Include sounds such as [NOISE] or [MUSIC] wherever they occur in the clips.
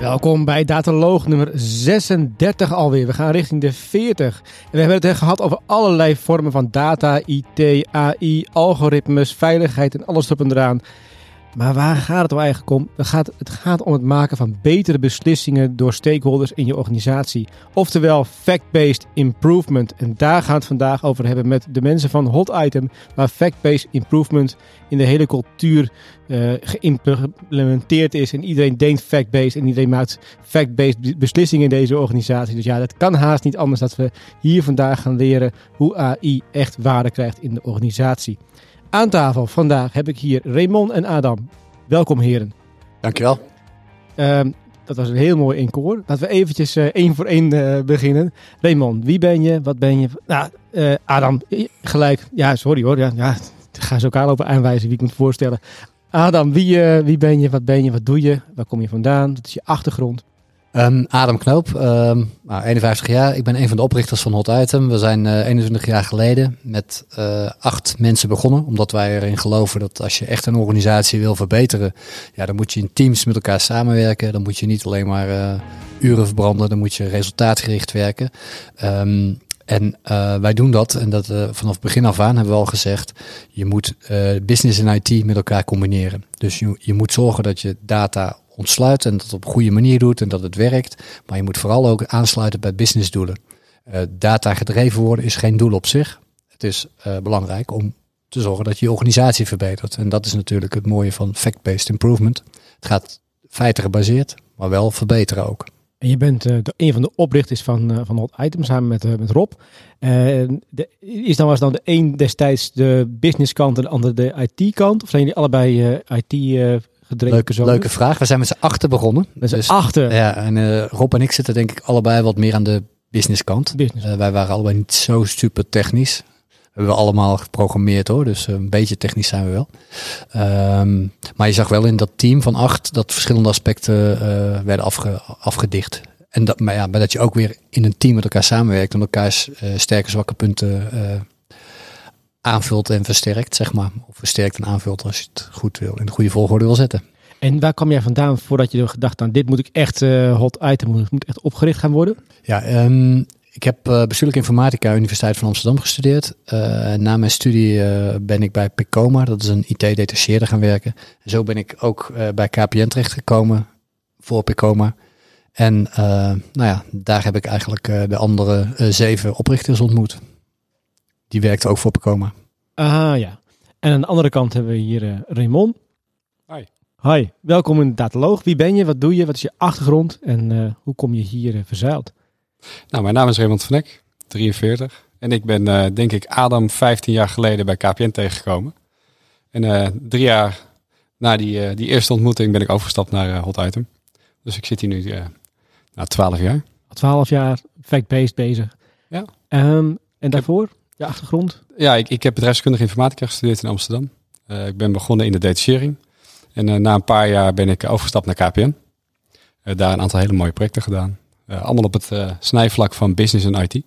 Welkom bij Dataloog nummer 36 alweer. We gaan richting de 40. En we hebben het gehad over allerlei vormen van data, IT, AI, algoritmes, veiligheid en alles erop en eraan. Maar waar gaat het nou eigenlijk om? Het gaat, het gaat om het maken van betere beslissingen door stakeholders in je organisatie. Oftewel fact-based improvement. En daar gaan we het vandaag over hebben met de mensen van Hot Item. Waar fact-based improvement in de hele cultuur uh, geïmplementeerd is. En iedereen denkt fact-based en iedereen maakt fact-based beslissingen in deze organisatie. Dus ja, dat kan haast niet anders dat we hier vandaag gaan leren hoe AI echt waarde krijgt in de organisatie. Aan tafel vandaag heb ik hier Raymond en Adam. Welkom heren. Dankjewel. Uh, dat was een heel mooi inkoor. Laten we eventjes uh, één voor één uh, beginnen. Raymond, wie ben je? Wat ben je? Nou, uh, Adam, gelijk. Ja, sorry hoor. Ja, ja, ik ga zo elkaar lopen aanwijzen wie ik moet voorstellen. Adam, wie, wie ben je? Wat ben je? Wat doe je? Waar kom je vandaan? Wat is je achtergrond? Um, Adam Knoop, um, nou, 51 jaar. Ik ben een van de oprichters van Hot Item. We zijn uh, 21 jaar geleden met uh, acht mensen begonnen. Omdat wij erin geloven dat als je echt een organisatie wil verbeteren, ja, dan moet je in teams met elkaar samenwerken. Dan moet je niet alleen maar uh, uren verbranden, dan moet je resultaatgericht werken. Um, en wij doen dat, en dat vanaf begin af aan hebben we al gezegd, je moet business en IT met elkaar combineren. Dus je, je moet zorgen dat je data ontsluit en dat op een goede manier doet en dat het werkt. Maar je moet vooral ook aansluiten bij businessdoelen. Uh, data gedreven worden is geen doel op zich. Het is uh, belangrijk om te zorgen dat je, organisatie verbetert. En dat is natuurlijk het mooie van fact-based improvement. Het gaat feiten gebaseerd, maar wel verbeteren ook. En je bent uh, de, een van de oprichters van, van Hot Item samen met, uh, met Rob. De, is dan was dan de een destijds de business kant en de andere de IT kant? Of zijn jullie allebei IT Leuke, leuke vraag. We zijn met z'n achter begonnen. Met z'n dus, achter? Ja, en uh, Rob en ik zitten denk ik allebei wat meer aan de business kant. Business. Uh, wij waren allebei niet zo super technisch. We hebben allemaal geprogrammeerd hoor, dus een beetje technisch zijn we wel. Um, maar je zag wel in dat team van acht dat verschillende aspecten uh, werden afge, afgedicht. En dat, maar ja, maar dat je ook weer in een team met elkaar samenwerkt en elkaars sterke zwakke punten aanvult en versterkt, zeg maar. Of versterkt en aanvult als je het goed wil, in de goede volgorde wil zetten. En waar kwam jij vandaan voordat je gedacht aan dit moet ik echt uh, hot item, moet, moet echt opgericht gaan worden? Ja, um, ik heb uh, bestuurlijke informatica Universiteit van Amsterdam gestudeerd. Uh, na mijn studie ben ik bij Picoma, dat is een IT-detacheerder gaan werken. En zo ben ik ook bij KPN terechtgekomen voor Picoma. En nou ja, daar heb ik eigenlijk de andere zeven oprichters ontmoet. Die werkte ook voor Pecoma. Ah ja. En aan de andere kant hebben we hier uh, Raymond. Hi. Hi, welkom in de Dataloog. Wie ben je? Wat doe je? Wat is je achtergrond? En uh, hoe kom je hier uh, verzeild? Nou, mijn naam is Raymond van Eck, 43. En ik ben denk ik Adam 15 jaar geleden bij KPN tegengekomen. En drie jaar na die, die eerste ontmoeting ben ik overgestapt naar Hot Item. Dus ik zit hier nu na 12 jaar. 12 jaar fact-based bezig. Ja. Um, en daarvoor? Je achtergrond? Ja, ik, ik heb bedrijfskundige informatica gestudeerd in Amsterdam. Uh, ik ben begonnen in de detachering. En uh, na een paar jaar ben ik overgestapt naar KPN. Uh, daar een aantal hele mooie projecten gedaan. allemaal op het snijvlak van business en IT.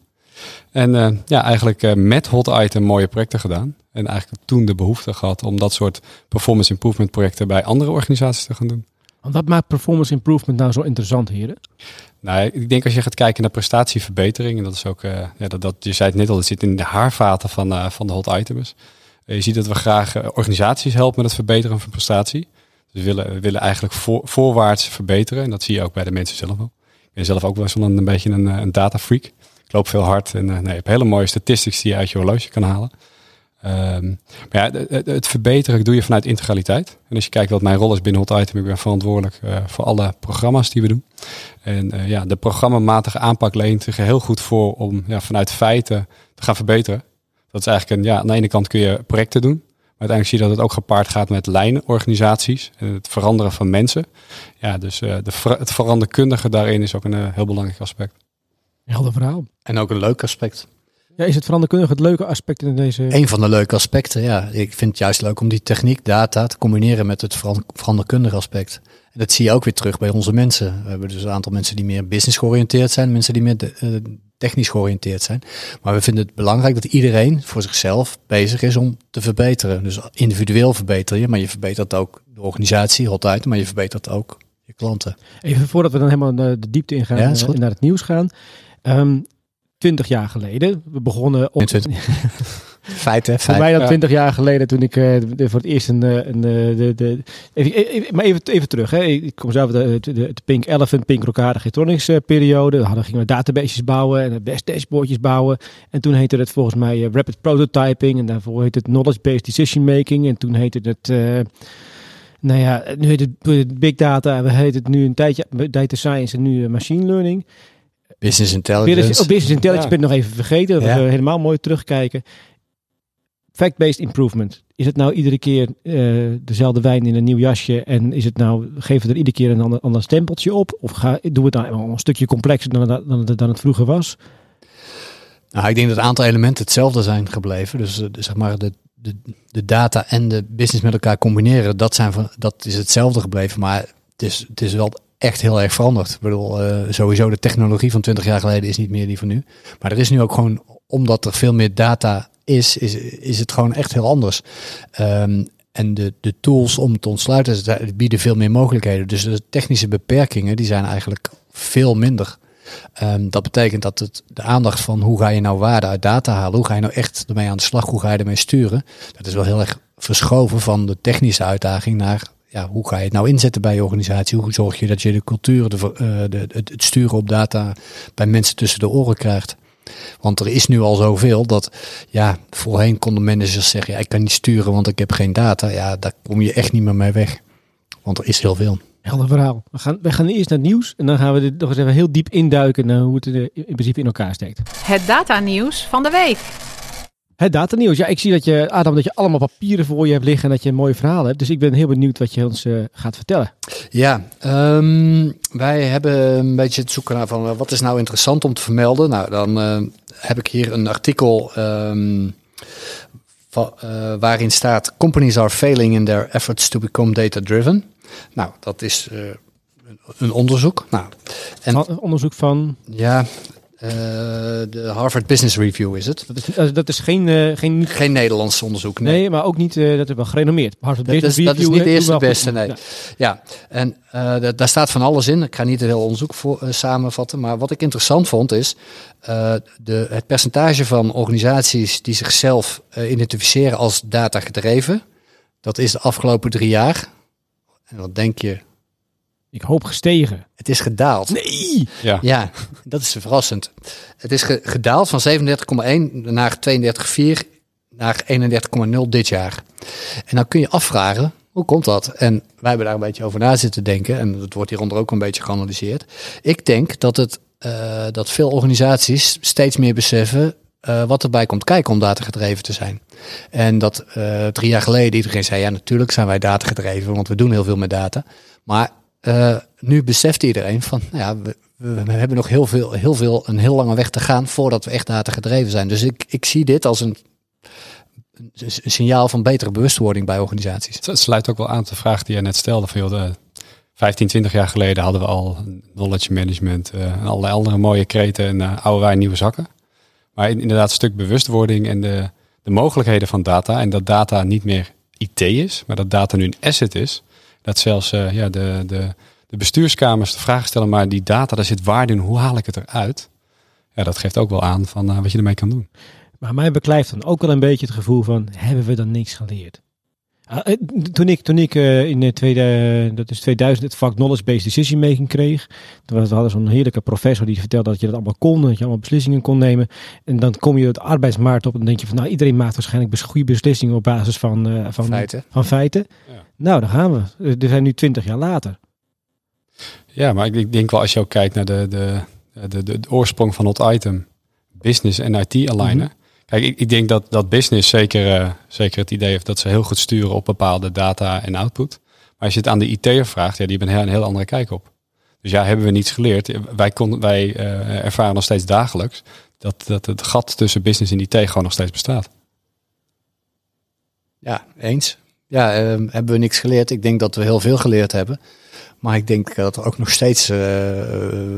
En ja, eigenlijk met Hot Item mooie projecten gedaan. En eigenlijk toen de behoefte gehad om dat soort performance improvement projecten bij andere organisaties te gaan doen. Wat maakt performance improvement nou zo interessant, heren? Nou, ik denk als je gaat kijken naar prestatieverbetering, en dat is ook, uh, ja, dat, dat, je zei het net al, het zit in de haarvaten van, uh, van de hot items. Uh, je ziet dat we graag organisaties helpen met het verbeteren van prestatie. Dus we willen, willen eigenlijk voor, voorwaarts verbeteren. En dat zie je ook bij de mensen zelf wel. Ik ben zelf ook wel zo'n een, een beetje een, een data freak. Ik loop veel hard en nee, je hebt hele mooie statistics die je uit je horloge kan halen. Um, maar ja, het, het, verbeteren doe je vanuit integraliteit. En als je kijkt wat mijn rol is binnen Hot Item, ik ben verantwoordelijk uh, voor alle programma's die we doen. En uh, ja, de programmamatige aanpak leent zich heel goed voor om ja, vanuit feiten te gaan verbeteren. Dat is eigenlijk een, ja, aan de ene kant kun je projecten doen, Maar uiteindelijk zie je dat het ook gepaard gaat met lijnorganisaties en het veranderen van mensen. Ja, dus uh, de, het veranderkundige daarin is ook een uh, heel belangrijk aspect. Helder verhaal. En ook een leuk aspect. Ja, is het veranderkundig het leuke aspect in deze... Een van de leuke aspecten, ja. Ik vind het juist leuk om die techniek, data, te combineren met het veranderkundige aspect. En dat zie je ook weer terug bij onze mensen. We hebben dus een aantal mensen die meer business georiënteerd zijn, mensen die meer de, uh, technisch georiënteerd zijn. Maar we vinden het belangrijk dat iedereen voor zichzelf bezig is om te verbeteren. Dus individueel verbeter je, maar je verbetert ook de organisatie, altijd, maar je verbetert ook je klanten. Even voordat we dan helemaal de diepte ingaan ja, en naar het nieuws gaan. Um, 20 jaar geleden. We begonnen op. [LAUGHS] Feit, hè? Voor mij dan 20 jaar geleden toen ik uh, voor het eerst een. een uh, de, de, even, even, maar even, even terug. Hè. Ik kom zelf de, de, de Pink Elephant, Pink Rocade Getronics uh, periode. Hadden gingen we databases bouwen en best dashboardjes bouwen. En toen heette het volgens mij Rapid Prototyping. En daarvoor heette het Knowledge-Based Decision Making. En toen heette het. nou ja, nu heet het Big Data. We heet het nu een tijdje Data Science en nu Machine Learning. Business intelligence. Oh, business intelligence ja. ben ik nog even vergeten. Ja. We helemaal mooi terugkijken. Fact-based improvement. Is het nou iedere keer uh, dezelfde wijn in een nieuw jasje? En is het nou, geven we er iedere keer een ander, ander stempeltje op? Of ga, doen we het nou een stukje complexer dan, dan, dan het vroeger was? Nou, ik denk dat het aantal elementen hetzelfde zijn gebleven. Dus uh, zeg maar de, de, de data en de business met elkaar combineren, dat, zijn van, dat is hetzelfde gebleven. Maar het is, het is wel echt heel erg veranderd. Ik bedoel, uh, sowieso de technologie van 20 jaar geleden is niet meer die van nu. Maar er is nu ook gewoon, omdat er veel meer data is, is, is het gewoon echt heel anders. Um, en de, de tools om te ontsluiten bieden veel meer mogelijkheden. Dus de technische beperkingen die zijn eigenlijk veel minder. Um, dat betekent dat het, de aandacht van hoe ga je nou waarde uit data halen, hoe ga je nou echt ermee aan de slag, hoe ga je ermee sturen, dat is wel heel erg verschoven van de technische uitdaging naar ja, hoe ga je het nou inzetten bij je organisatie? Hoe zorg je dat je de cultuur, de, uh, de, het, het sturen op data bij mensen tussen de oren krijgt? Want er is nu al zoveel dat, ja, voorheen konden managers zeggen, ja, ik kan niet sturen want ik heb geen data. Ja, daar kom je echt niet meer mee weg. Want er is heel veel. Helder verhaal. We gaan, we gaan eerst naar het nieuws en dan gaan we er nog eens even heel diep induiken naar hoe het in principe in elkaar steekt. Het data nieuws van de week. Het datanieuws. Ja, ik zie dat je, Adam, dat je allemaal papieren voor je hebt liggen en dat je een mooi verhaal hebt. Dus ik ben heel benieuwd wat je ons uh, gaat vertellen. Ja, um, wij hebben een beetje het zoeken naar van uh, wat is nou interessant om te vermelden. Nou, dan uh, heb ik hier een artikel um, va, waarin staat Companies are failing in their efforts to become data-driven. Nou, dat is een onderzoek. Nou, en, een onderzoek van? Ja, uh, de Harvard Business Review is het. Dat is, dat is geen, uh, geen... Geen Nederlands onderzoek, nee. nee maar ook niet, dat is wel gerenommeerd. Harvard dat Business is, Review... Dat is niet de eerste beste, nee. Ja, ja. en daar staat van alles in. Ik ga niet het hele onderzoek voor, samenvatten. Maar wat ik interessant vond is... de, het percentage van organisaties die zichzelf identificeren als data gedreven... dat is de afgelopen drie jaar... En wat denk je, ik hoop gestegen. Het is gedaald. Nee! Ja, ja dat is verrassend. Het is gedaald van 37,1 naar 32,4 naar 31,0 dit jaar. En dan kun je afvragen, hoe komt dat? En wij hebben daar een beetje over na zitten denken. En dat wordt hieronder ook een beetje geanalyseerd. Ik denk dat, het, uh, dat veel organisaties steeds meer beseffen uh, wat erbij komt kijken om data gedreven te zijn. En dat uh, drie jaar geleden iedereen zei, ja natuurlijk zijn wij data gedreven, want we doen heel veel met data. Maar uh, nu beseft iedereen van, nou ja, we, hebben nog heel veel, heel veel, een heel lange weg te gaan voordat we echt data gedreven zijn. Dus ik, ik zie dit als een, een, signaal van betere bewustwording bij organisaties. Het sluit ook wel aan de vraag die je net stelde. Van, joh, de 15, 20 jaar geleden hadden we al knowledge management uh, en allerlei andere mooie kreten en uh, oude wij nieuwe zakken. Maar inderdaad, een stuk bewustwording en de, de mogelijkheden van data. En dat data niet meer IT is, maar dat data nu een asset is dat zelfs uh, ja, de, de, de bestuurskamers de vraag stellen, maar die data, daar zit waarde in, hoe haal ik het eruit? Ja, dat geeft ook wel aan van uh, wat je ermee kan doen. Maar mij beklijft dan ook wel een beetje het gevoel van, hebben we dan niks geleerd? Uh, toen ik, toen ik uh, in tweede, dat is 2000 het vak Knowledge-Based Decision Making kreeg, toen we hadden zo'n heerlijke professor die vertelde dat je dat allemaal kon, dat je allemaal beslissingen kon nemen. En dan kom je het arbeidsmarkt op en dan denk je van, nou iedereen maakt waarschijnlijk goede beslissingen op basis van, uh, van feiten. Van feiten. Ja. Nou, daar gaan we. We zijn nu twintig jaar later. Ja, maar ik denk wel als je ook kijkt naar de, de, de, de, de oorsprong van het item, business en IT alignen. Mm -hmm. Kijk, ik, ik denk dat, dat business zeker, eh, zeker het idee heeft dat ze heel goed sturen op bepaalde data en output. Maar als je het aan de IT'er vraagt, ja, die hebben een heel, andere kijk op. Dus ja, hebben we niets geleerd. Wij, kon, wij eh, ervaren nog steeds dagelijks dat, dat het gat tussen business en IT gewoon nog steeds bestaat. Ja, eens. Ja, ehm, hebben we niks geleerd. Ik denk dat we heel veel geleerd hebben. Maar ik denk dat er ook nog steeds eh,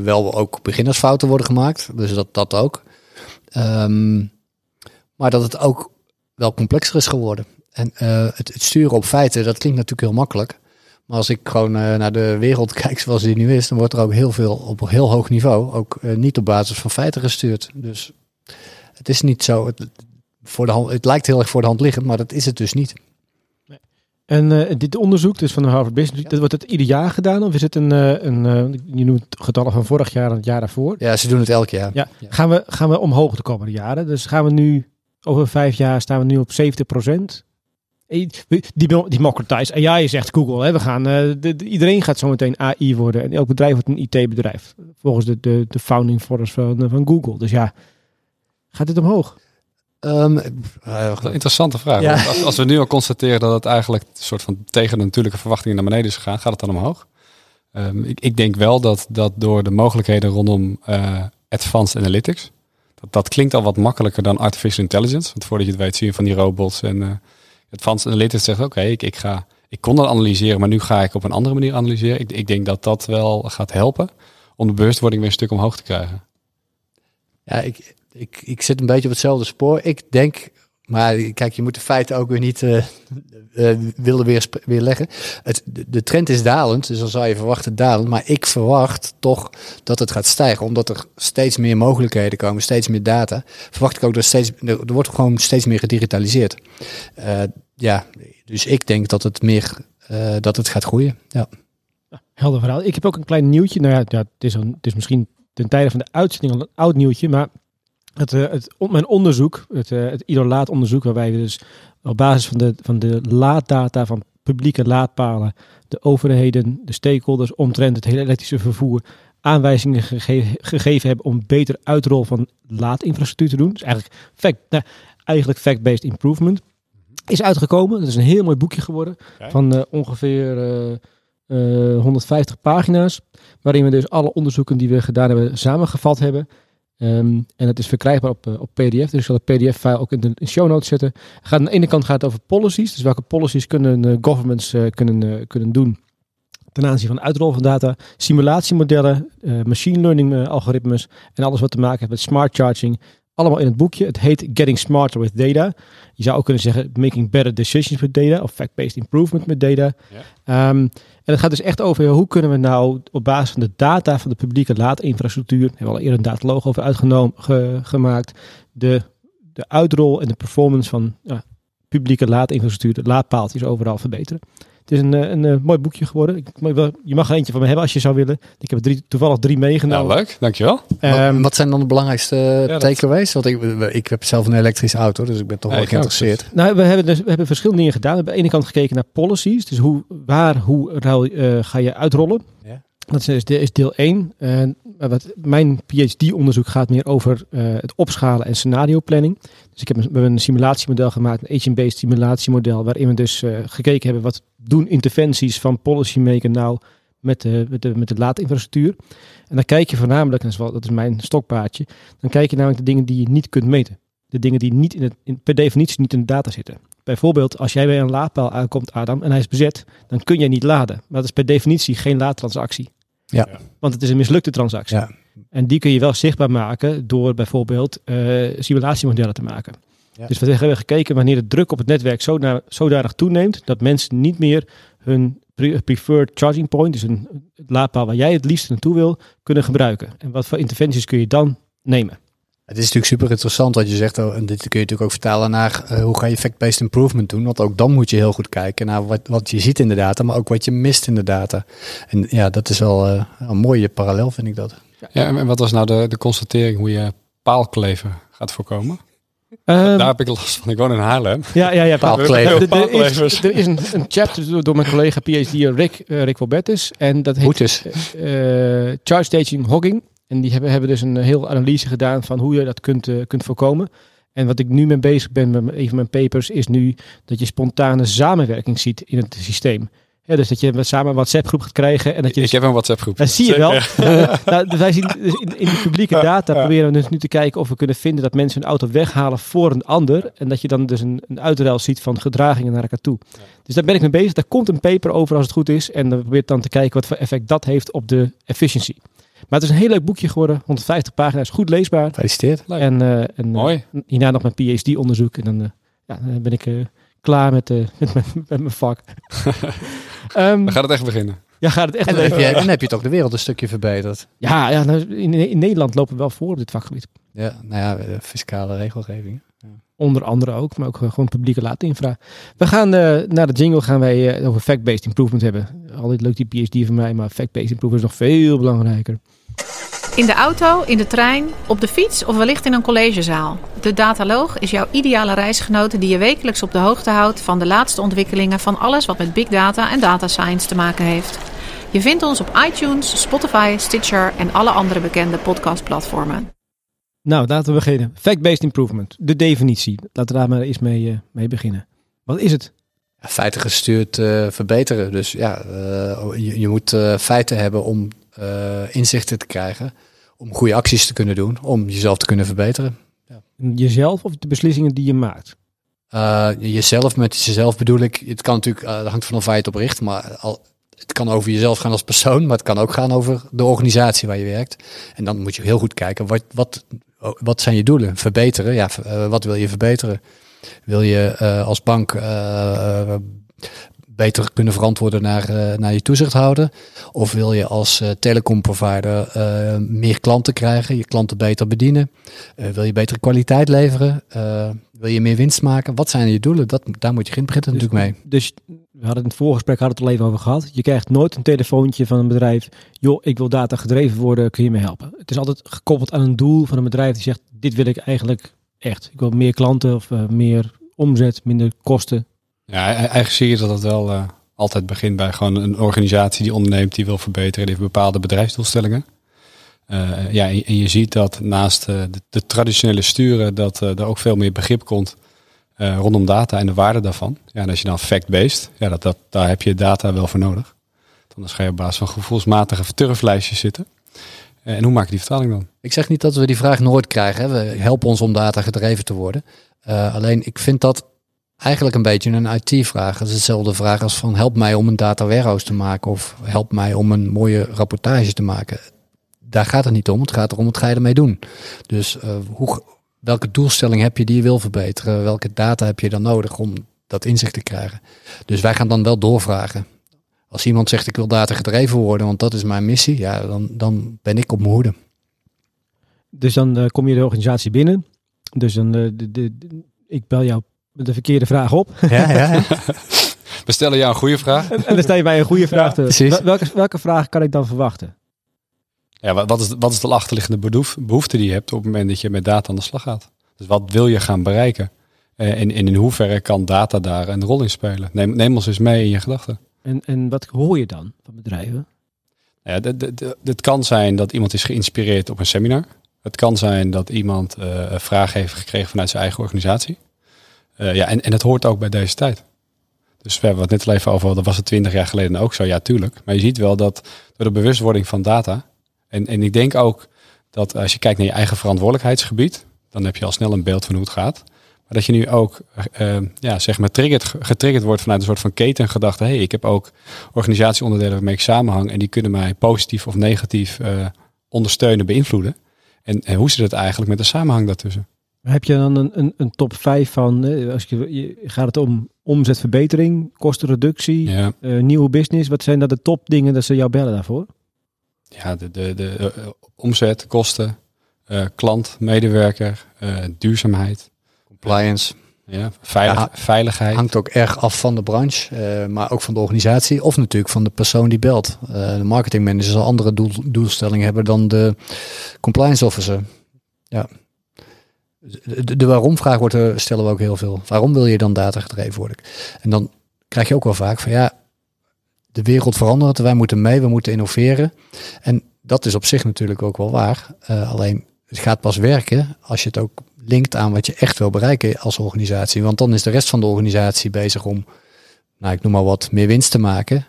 wel ook beginnersfouten worden gemaakt. Dus dat, dat ook. Ehm, maar dat het ook wel complexer is geworden. En eh, het, het, sturen op feiten, dat klinkt natuurlijk heel makkelijk. Maar als ik gewoon eh, naar de wereld [LAUGHS] kijk zoals die nu is, dan wordt er ook heel veel op een heel hoog niveau, ook niet op basis van feiten gestuurd. Dus het is niet zo. Het, voor de hand, het lijkt heel erg voor de hand liggend, maar dat is het dus niet. En dit onderzoek, dus van de Harvard Business, dat wordt het ieder jaar gedaan? Of is het een, een je noemt getallen van vorig jaar en het jaar daarvoor? Ja, ze doen het elk jaar. Ja. ja. Gaan, we, gaan we omhoog de komende jaren? Dus gaan we nu, over vijf jaar staan we nu op 70 procent? Die democratize AI zegt Google. Hè? We gaan, de, de, iedereen gaat zo meteen AI worden. En elk bedrijf wordt een IT-bedrijf. Volgens de, de, de founding fathers van, van Google. Dus ja, gaat dit omhoog? Um, uh, interessante vraag. Ja. Als, als, we nu al constateren dat het eigenlijk een soort van tegen de natuurlijke verwachtingen naar beneden is gegaan, gaat het dan omhoog? Um, ik, ik, denk wel dat, dat door de mogelijkheden rondom uh, advanced analytics, dat, dat klinkt al wat makkelijker dan artificial intelligence. Want voordat je het weet zie je van die robots en uh, advanced analytics zegt oké, ik, ik, ga, ik kon dat analyseren, maar nu ga ik op een andere manier analyseren. Ik, ik denk dat dat wel gaat helpen om de bewustwording weer een stuk omhoog te krijgen. Ja, ik, ik, ik zit een beetje op hetzelfde spoor. Ik denk, maar kijk, je moet de feiten ook weer niet uh, uh, willen weer, weer leggen. Het, de, trend is dalend, dus dan zou je verwachten dalend. Maar ik verwacht toch dat het gaat stijgen, omdat er steeds meer mogelijkheden komen, steeds meer data. Verwacht ik ook dat steeds, er wordt gewoon steeds meer gedigitaliseerd. Uh, ja, dus ik denk dat het meer, dat het gaat groeien. Ja. Helder verhaal. Ik heb ook een klein nieuwtje. Nou ja, ja het, is een, het is misschien ten tijde van de uitzending al een oud nieuwtje, maar het, uh, het, mijn onderzoek, het, uh, het idolaatonderzoek, waarbij we dus op basis van de, van de laaddata van publieke laadpalen, de overheden, de stakeholders omtrent het hele elektrische vervoer, aanwijzingen gege gegeven hebben om beter uitrol van laadinfrastructuur te doen. Dus eigenlijk fact, nou, eigenlijk fact-based improvement. Is uitgekomen. Dat is een heel mooi boekje geworden. Van uh, ongeveer 150 pagina's. Waarin we dus alle onderzoeken die we gedaan hebben samengevat hebben. Um, en het is verkrijgbaar op, uh, op PDF. Dus ik zal de PDF-file ook in de show notes zetten. Gaat, aan de ene kant gaat het over policies. Dus welke policies kunnen uh, governments uh, kunnen, kunnen doen ten aanzien van uitrol van data. Simulatiemodellen, machine learning algoritmes. En alles wat te maken heeft met smart charging. Allemaal in het boekje. Het heet Getting Smarter with Data. Je zou ook kunnen zeggen Making Better Decisions with Data. Of Fact-Based Improvement met Data. Ja. Um, en het gaat dus echt over hoe kunnen we nou op basis van de data van de publieke laadinfrastructuur, hebben we al eerder een dataloog over uitgenomen, ge, gemaakt, de, de uitrol en de performance van ja, publieke laadinfrastructuur, de laadpaaltjes overal verbeteren. Het is een, een, een, een mooi boekje geworden. Ik, je mag er eentje van me hebben als je zou willen. Ik heb er drie, toevallig drie meegenomen. Ja, leuk. Dankjewel. Um, wat, wat zijn dan de belangrijkste ja, takeaways? Want ik, ik heb zelf een elektrische auto, dus ik ben toch ja, wel geïnteresseerd. Dus. Nou, we hebben, dus, we hebben verschillende dingen gedaan. We hebben aan de ene kant gekeken naar policies. Dus hoe, waar, hoe uh, ga je uitrollen? Ja. Dat is, deel 1. Uh, wat, mijn PhD-onderzoek gaat meer over uh, het opschalen en scenario planning. Dus ik heb een, simulatiemodel gemaakt, een agent-based simulatiemodel, waarin we dus uh, gekeken hebben wat doen interventies van policymaker nou met de, met de, laadinfrastructuur. En dan kijk je voornamelijk, wel, dat is mijn stokpaardje, dan kijk je namelijk de dingen die je niet kunt meten. De dingen die niet in het, in, per definitie niet in de data zitten. Bijvoorbeeld, als jij bij een laadpaal aankomt, Adam, en hij is bezet, dan kun jij niet laden. Maar dat is per definitie geen laadtransactie. Ja. Want het is een mislukte transactie. Ja. En die kun je wel zichtbaar maken door bijvoorbeeld uh, simulatiemodellen te maken. Ja. Dus we hebben gekeken wanneer de druk op het netwerk zodanig toeneemt dat mensen niet meer hun preferred charging point, dus een laadpaal waar jij het liefst naartoe wil, kunnen gebruiken. En wat voor interventies kun je dan nemen? Het is natuurlijk super interessant wat je zegt. Oh, en dit kun je natuurlijk ook vertalen naar uh, hoe ga je fact-based improvement doen. Want ook dan moet je heel goed kijken naar wat, wat je ziet in de data, maar ook wat je mist in de data. En ja, dat is wel uh, een mooie parallel, vind ik dat. Ja, en wat was nou de, de constatering hoe je paalkleven gaat voorkomen? Um, Daar heb ik last van. Ik woon in Haarlem. Ja, ja, ja. Paalkleven. Er, er, is, er is een, een chapter door mijn collega PhD Rick, uh, Rick Robertus. En dat heet uh, Charge Staging Hogging. En die hebben, hebben dus een heel analyse gedaan van hoe je dat kunt, uh, kunt voorkomen. En wat ik nu mee bezig ben met een van mijn papers, is nu dat je spontane samenwerking ziet in het systeem. Ja, dus dat je samen een WhatsApp-groep gaat krijgen en dat je. Ik heb een WhatsApp-groep. Dat zie je wel. [LAUGHS] [LAUGHS] nou, dus wij zien dus in, in de publieke data proberen we dus nu te kijken of we kunnen vinden dat mensen hun auto weghalen voor een ander. En dat je dan dus een, een uitruil ziet van gedragingen naar elkaar toe. Dus daar ben ik mee bezig. Daar komt een paper over als het goed is. En dan probeert dan te kijken wat voor effect dat heeft op de efficiëntie. Maar het is een heel leuk boekje geworden. 150 pagina's, goed leesbaar. Gefeliciteerd. En, uh, en Mooi. Uh, hierna nog mijn PhD-onderzoek. En dan, uh, ja, dan ben ik klaar met, [LAUGHS] met, mijn, met mijn vak. um, [LAUGHS] dan gaat het echt beginnen. Ja, gaat het echt en dan, heb je, dan heb je toch de wereld een stukje verbeterd. Ja, ja nou, in, in, Nederland lopen we wel voor op dit vakgebied. Ja, nou ja, de fiscale regelgeving. Ja. Onder andere ook, maar ook gewoon publieke laatinfra. We gaan uh, naar de jingle gaan wij uh, over fact-based improvement hebben. Altijd leuk die PhD van mij, maar fact-based improvement is nog veel belangrijker. In de auto, in de trein, op de fiets of wellicht in een collegezaal. De Dataloog is jouw ideale reisgenote die je wekelijks op de hoogte houdt van de laatste ontwikkelingen van alles wat met big data en data science te maken heeft. Je vindt ons op iTunes, Spotify, Stitcher en alle andere bekende podcastplatformen. Nou, laten we beginnen. Fact-based improvement, de definitie. Laten we daar maar eens mee, uh, mee beginnen. Wat is het? Ja, feiten gestuurd uh, verbeteren. Dus ja, uh, je, je, moet feiten hebben om inzichten te krijgen. Om goede acties te kunnen doen. Om jezelf te kunnen verbeteren. Ja. Jezelf of de beslissingen die je maakt? jezelf, met jezelf bedoel ik. Het kan natuurlijk, dat hangt vanaf waar je het op richt. Maar al, het kan over jezelf gaan als persoon, maar het kan ook gaan over de organisatie waar je werkt. En dan moet je heel goed kijken, wat, wat, wat zijn je doelen? Verbeteren, ja, uh, wat wil je verbeteren? Wil je uh, als bank uh, beter kunnen verantwoorden naar, naar je toezichthouder? Of wil je als telecomprovider meer klanten krijgen, je klanten beter bedienen? wil je betere kwaliteit leveren? wil je meer winst maken? Wat zijn je doelen? Dat, daar moet je geen beginnen dus, natuurlijk mee. Dus we hadden in het voorgesprek hadden het al even over gehad. Je krijgt nooit een telefoontje van een bedrijf. Joh, ik wil data gedreven worden, kun je me helpen? Het is altijd gekoppeld aan een doel van een bedrijf die zegt, dit wil ik eigenlijk echt. Ik wil meer klanten of uh, meer omzet, minder kosten. Ja, eigenlijk zie je dat het wel uh, altijd begint bij gewoon een organisatie die onderneemt, die wil verbeteren, die heeft bepaalde bedrijfsdoelstellingen. Uh, ja, en, je ziet dat naast de, de, traditionele sturen, dat er ook veel meer begrip komt rondom data en de waarde daarvan. Ja, en als je dan fact-based, ja, dat, dat, daar heb je data wel voor nodig. Dan ga je op basis van gevoelsmatige verturflijstjes zitten. En hoe maak je die vertaling dan? Ik zeg niet dat we die vraag nooit krijgen. Hè. We helpen ons om data gedreven te worden. Alleen ik vind dat eigenlijk een beetje een IT-vraag. Het is hetzelfde vraag als van help mij om een data warehouse te maken of help mij om een mooie rapportage te maken. Daar gaat het niet om. Het gaat erom wat ga je ermee doen. Dus hoe, welke doelstelling heb je die je wil verbeteren? Welke data heb je dan nodig om dat inzicht te krijgen? Dus wij gaan dan wel doorvragen. Als iemand zegt ik wil data gedreven worden, want dat is mijn missie, ja, dan, dan ben ik op mijn hoede. Dus dan uh, kom je de organisatie binnen. Dus dan, de, de, ik bel jou met de verkeerde vraag op. Ja, ja, ja. [LAUGHS] We stellen jou een goede vraag. En, en dan stel je mij een goede vraag. Ja, welke, welke vraag kan ik dan verwachten? Ja, wat is, wat is de achterliggende behoefte die je hebt op het moment dat je met data aan de slag gaat? Dus wat wil je gaan bereiken? En, en in hoeverre kan data daar een rol in spelen? Neem, neem ons eens mee in je gedachten. En, en wat hoor je dan van bedrijven? Ja, het kan zijn dat iemand is geïnspireerd op een seminar. Het kan zijn dat iemand uh, een vraag heeft gekregen vanuit zijn eigen organisatie. Uh, ja, en, en het hoort ook bij deze tijd. Dus we hebben het net al even over, dat was het twintig jaar geleden ook zo, ja tuurlijk. Maar je ziet wel dat door de bewustwording van data, en, en ik denk ook dat als je kijkt naar je eigen verantwoordelijkheidsgebied, dan heb je al snel een beeld van hoe het gaat. Maar dat je nu ook uh, ja, zeg maar triggerd, getriggerd wordt vanuit een soort van ketengedachte. Hé, hey, ik heb ook organisatieonderdelen waarmee ik samenhang en die kunnen mij positief of negatief ondersteunen, beïnvloeden. En, en hoe zit het eigenlijk met de samenhang daartussen? Heb je dan een, een, een top 5 van, als je, je, gaat het om omzetverbetering, kostenreductie, ja. uh, nieuwe business? Wat zijn dat de top dingen dat ze jou bellen daarvoor? ja, de, de, de uh, omzet, kosten, uh, klant, medewerker, uh, duurzaamheid. Compliance. Ja, veilig, ja, veiligheid. Hangt ook erg af van de branche, maar ook van de organisatie of natuurlijk van de persoon die belt. de marketingmanager zal andere doel, doelstellingen hebben dan de compliance officer. Ja. De, waarom-vraag wordt stellen we ook heel veel. Waarom wil je dan data gedreven worden? En dan krijg je ook wel vaak van ja, de wereld verandert, wij moeten mee, we moeten innoveren. En dat is op zich natuurlijk ook wel waar. Uh, alleen het gaat pas werken als je het ook linkt aan wat je echt wil bereiken als organisatie. Want dan is de rest van de organisatie bezig om, nou ik noem maar wat, meer winst te maken.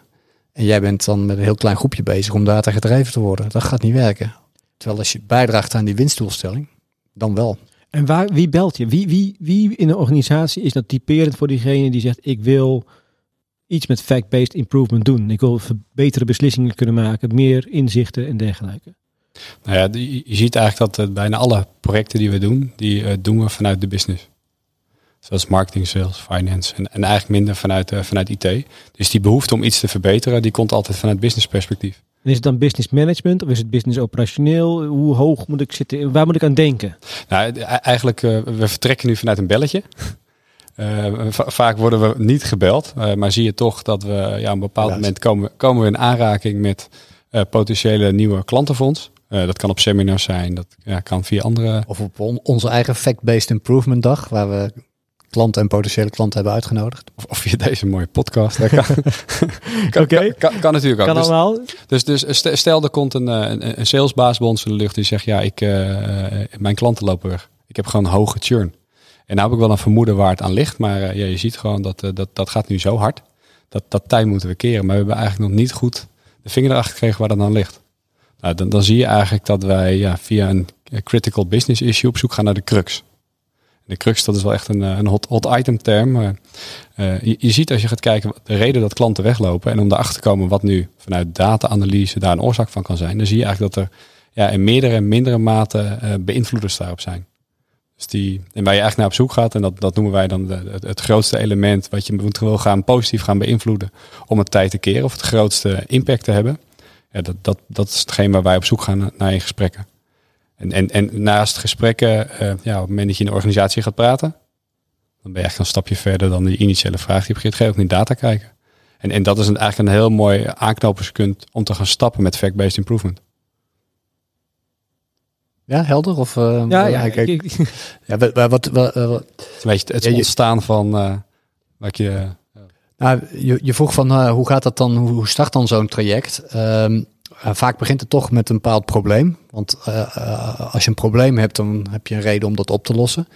En jij bent dan met een heel klein groepje bezig om data gedreven te worden. Dat gaat niet werken. Terwijl als je bijdraagt aan die winstdoelstelling, dan wel. En waar, wie belt je? Wie, wie, wie in een organisatie is dat typerend voor diegene die zegt: Ik wil iets met fact-based improvement doen. Ik wil betere beslissingen kunnen maken, meer inzichten en dergelijke. Nou ja, je ziet eigenlijk dat uh, bijna alle projecten die we doen, die uh, doen we vanuit de business. Zoals marketing, sales, finance en, en eigenlijk minder vanuit, uh, vanuit IT. Dus die behoefte om iets te verbeteren, die komt altijd vanuit business perspectief. En is het dan business management of is het business operationeel? Hoe hoog moet ik zitten? Waar moet ik aan denken? Nou, e-, eigenlijk, we vertrekken nu vanuit een belletje. [LAUGHS] Uh, vaak worden we niet gebeld, uh, maar zie je toch dat we ja, op een bepaald moment komen, komen we in aanraking met uh, potentiële nieuwe klantenfonds. dat kan op seminars zijn, dat ja, kan via andere. Of op on onze eigen fact-based improvement dag, waar we klanten en potentiële klanten hebben uitgenodigd. Of, of via deze mooie podcast. Kan, [LAUGHS] okay. kan, natuurlijk ook. Kan dus, allemaal. Dus, dus stel er komt een, een, een salesbaas bij ons in de lucht die zegt, ja, ik, mijn klanten lopen weg. Ik heb gewoon een hoge churn. En nou heb ik wel een vermoeden waar het aan ligt. Maar uh, ja, je ziet gewoon dat, uh, dat dat gaat nu zo hard. Dat, dat tijd moeten we keren. Maar we hebben eigenlijk nog niet goed de vinger erachter gekregen waar dat aan ligt. Nou, dan, dan zie je eigenlijk dat wij ja, via een critical business issue op zoek gaan naar de crux. De crux, dat is wel echt een, een hot, item term. Uh, je, ziet als je gaat kijken de reden dat klanten weglopen. En om erachter te komen wat nu vanuit data-analyse daar een oorzaak van kan zijn. Dan zie je eigenlijk dat er ja, in meerdere en mindere mate beïnvloeders daarop zijn. Dus die, en waar je eigenlijk naar op zoek gaat, en dat, dat noemen wij dan de, het, het, grootste element wat je moet wil gaan positief gaan beïnvloeden om het tijd te keren of het grootste impact te hebben. Ja, dat, dat, dat is hetgeen waar wij op zoek gaan naar in gesprekken. En, en, en naast gesprekken, uh, ja, op het moment dat je in de organisatie gaat praten, dan ben je echt een stapje verder dan die initiële vraag die je begint. Ga je ook naar data kijken. En, en dat is een, eigenlijk een heel mooi aanknopingspunt om te gaan stappen met fact-based improvement. Ja, helder? Of, uh, ja, ja, kijk, ik, [LAUGHS] ja wat, wat, wat, wat, het, weet je, het ja, ontstaan van uh, wat je... Nou, je, je vroeg van uh, hoe gaat dat dan, hoe start dan zo'n traject? Um, vaak begint het toch met een bepaald probleem. Want als je een probleem hebt, dan heb je een reden om dat op te lossen.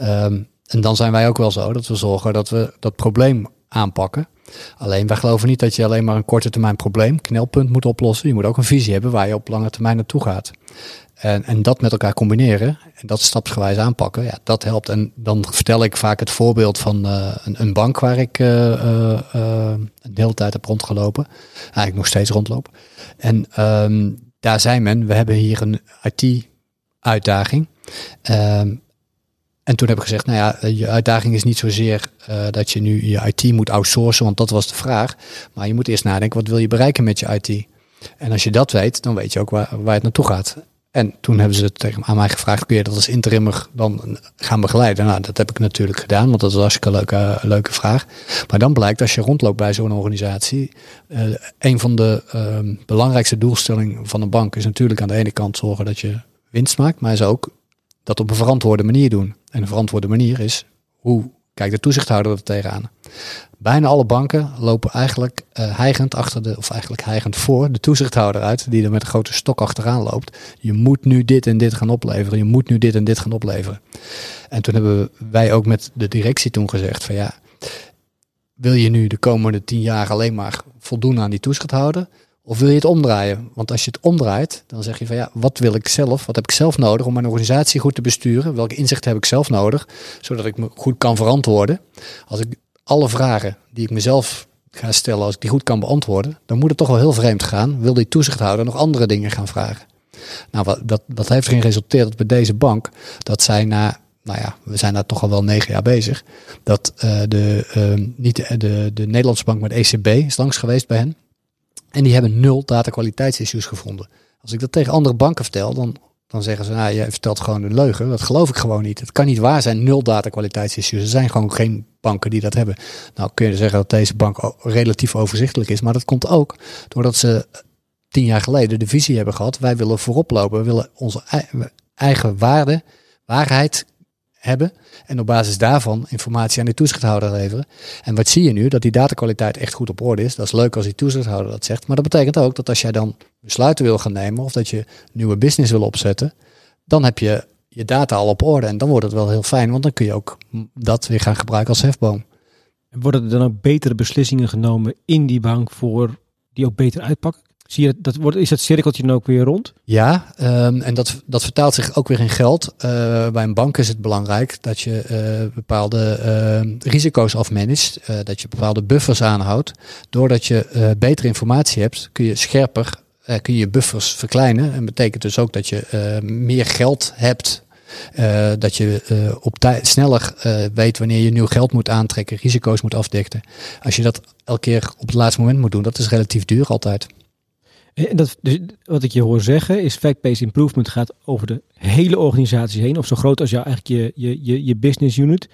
Um, en dan zijn wij ook wel zo dat we zorgen dat we dat probleem aanpakken. Alleen wij geloven niet dat je alleen maar een korte termijn probleem, knelpunt moet oplossen. Je moet ook een visie hebben waar je op lange termijn naartoe gaat. En, en dat met elkaar combineren en dat stapsgewijs aanpakken, ja, dat helpt. En dan vertel ik vaak het voorbeeld van uh, een, bank waar ik uh, een hele tijd heb rondgelopen. Eigenlijk nog steeds rondloop. En um, daar zei men, we hebben hier een IT-uitdaging. Um, en toen heb ik gezegd, nou ja, je uitdaging is niet zozeer dat je nu je IT moet outsourcen, want dat was de vraag. Maar je moet eerst nadenken, wat wil je bereiken met je IT? En als je dat weet, dan weet je ook waar, waar het naartoe gaat. En toen hebben ze tegen aan mij gevraagd, kun je dat als interimmer dan gaan begeleiden? Nou, dat heb ik natuurlijk gedaan, want dat was een hartstikke leuke, leuke vraag. Maar dan blijkt, als je rondloopt bij zo'n organisatie, uh, een van de uh, belangrijkste doelstellingen van een bank is natuurlijk aan de ene kant zorgen dat je winst maakt, maar is ook dat op een verantwoorde manier doen. En een verantwoorde manier is, hoe kijkt de toezichthouder er tegenaan? Bijna alle banken lopen eigenlijk uh, heigend achter de, of eigenlijk heigend voor de toezichthouder uit, die er met grote stok achteraan loopt. Je moet nu dit en dit gaan opleveren. Je moet nu dit en dit gaan opleveren. En toen hebben wij ook met de directie toen gezegd van ja, wil je nu de komende tien jaar alleen maar voldoen aan die toezichthouder? Of wil je het omdraaien? Want als je het omdraait, dan zeg je van ja, wat wil ik zelf? Wat heb ik zelf nodig om mijn organisatie goed te besturen? Welke inzichten heb ik zelf nodig? Zodat ik me goed kan verantwoorden. Als ik alle vragen die ik mezelf ga stellen, als ik die goed kan beantwoorden, dan moet het toch wel heel vreemd gaan. Wil die toezichthouder nog andere dingen gaan vragen? Nou, dat, dat heeft erin geresulteerd bij deze bank, dat zij na, nou ja, we zijn daar toch al wel negen jaar bezig, dat uh, de, uh, niet de, de, de Nederlandse bank, de ECB is langs geweest bij hen. En die hebben nul datakwaliteitsissues gevonden. Als ik dat tegen andere banken vertel, dan, dan zeggen ze, nou, je vertelt gewoon een leugen. Dat geloof ik gewoon niet. Het kan niet waar zijn, nul datakwaliteitsissues. Er zijn gewoon geen banken die dat hebben. Nou kun je zeggen dat deze bank relatief overzichtelijk is. Maar dat komt ook doordat ze tien jaar geleden de visie hebben gehad. Wij willen voorop lopen. We willen onze eigen waarde, waarheid hebben. En op basis daarvan informatie aan de toezichthouder leveren. En wat zie je nu? Dat die datakwaliteit echt goed op orde is. Dat is leuk als die toezichthouder dat zegt. Maar dat betekent ook dat als jij dan besluiten wil gaan nemen of dat je nieuwe business wil opzetten, dan heb je je data al op orde en dan wordt het wel heel fijn, want dan kun je ook dat weer gaan gebruiken als hefboom. Worden er dan ook betere beslissingen genomen in die bank voor die ook beter uitpakken? Zie je dat, wordt, is dat cirkeltje dan ook weer rond? Ja, um, en dat, dat vertaalt zich ook weer in geld. Uh, bij een bank is het belangrijk dat je uh, bepaalde uh, risico's afmanagt, dat je bepaalde buffers aanhoudt. Doordat je betere informatie hebt, kun je scherper kun je, buffers verkleinen. En betekent dus ook dat je meer geld hebt dat je op sneller weet wanneer je nieuw geld moet aantrekken, risico's moet afdekken. Als je dat elke keer op het laatste moment moet doen, dat is relatief duur altijd. En dat, dus wat ik je hoor zeggen is fact-based improvement gaat over de hele organisatie heen. Of zo groot als jou eigenlijk je, je, je, je business unit.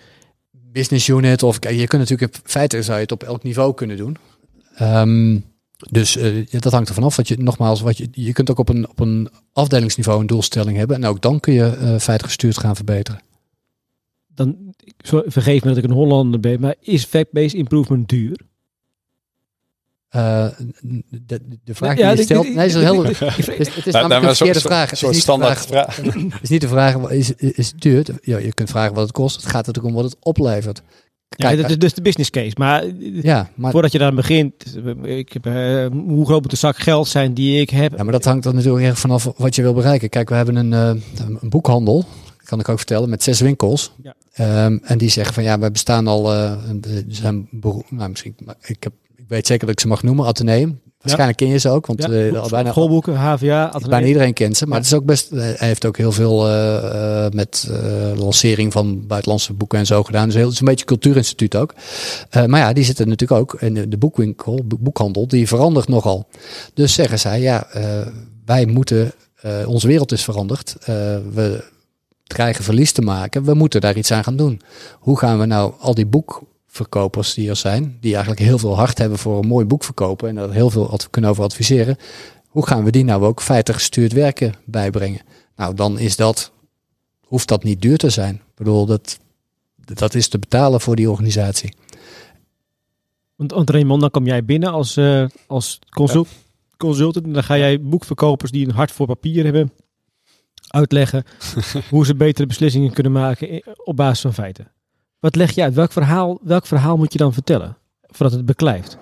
Business unit of je kunt natuurlijk in feite zou je het op elk niveau kunnen doen. Um, dus uh, dat hangt er vanaf. Wat je, nogmaals, wat je, je kunt ook op een, op een afdelingsniveau een doelstelling hebben. En ook dan kun je uh, feitelijk gestuurd gaan verbeteren. Dan, vergeef me dat ik een Hollander ben, maar is fact-based improvement duur? Uh, de, de, vraag ja, die je stelt, nee, is heel, het [LAUGHS] is, het is nou, namelijk een verkeerde vraag. Het is niet standaard vraag. vraag. [LAUGHS] het is niet de vraag, is, is het duur? Ja, je kunt vragen wat het kost. Het gaat natuurlijk om wat het oplevert. Kijk, ja, dat is dus de business case. Maar, ja, maar voordat je daar begint, ik heb, uh, hoe groot moet de zak geld zijn die ik heb? Ja, maar dat hangt dan natuurlijk erg vanaf wat je wil bereiken. Kijk, we hebben een, uh, een boekhandel, kan ik ook vertellen, met zes winkels. Ja. Um, en die zeggen van ja, we bestaan al, uh, zijn nou, misschien, ik, heb, ik weet zeker dat ik ze mag noemen, Atheneum. Waarschijnlijk ken je ze ook, want ja, uh, bijna schoolboeken, HVA, bijna iedereen kent ze. Maar het is ook best. Hij heeft ook heel veel uh, met uh, lancering van buitenlandse boeken en zo gedaan. Dus heel, het is een beetje cultuurinstituut ook. maar ja, die zitten natuurlijk ook in de boekwinkel, boekhandel, die verandert nogal. Dus zeggen zij, ja, wij moeten, onze wereld is veranderd. we krijgen verlies te maken. We moeten daar iets aan gaan doen. Hoe gaan we nou al die boek verkopers die er zijn, die eigenlijk heel veel hart hebben voor een mooi boek verkopen en er heel veel kunnen over adviseren. Hoe gaan we die nou ook feitelijk gestuurd werken bijbrengen? Nou, dan is dat, hoeft dat niet duur te zijn. Ik bedoel, dat, dat is te betalen voor die organisatie. Want, want Raymond, dan kom jij binnen als, uh, als consult, consultant en dan ga jij boekverkopers die een hart voor papier hebben uitleggen [LAUGHS] hoe ze betere beslissingen kunnen maken op basis van feiten. Wat leg je uit? Welk verhaal, welk verhaal moet je dan vertellen voordat het beklijft?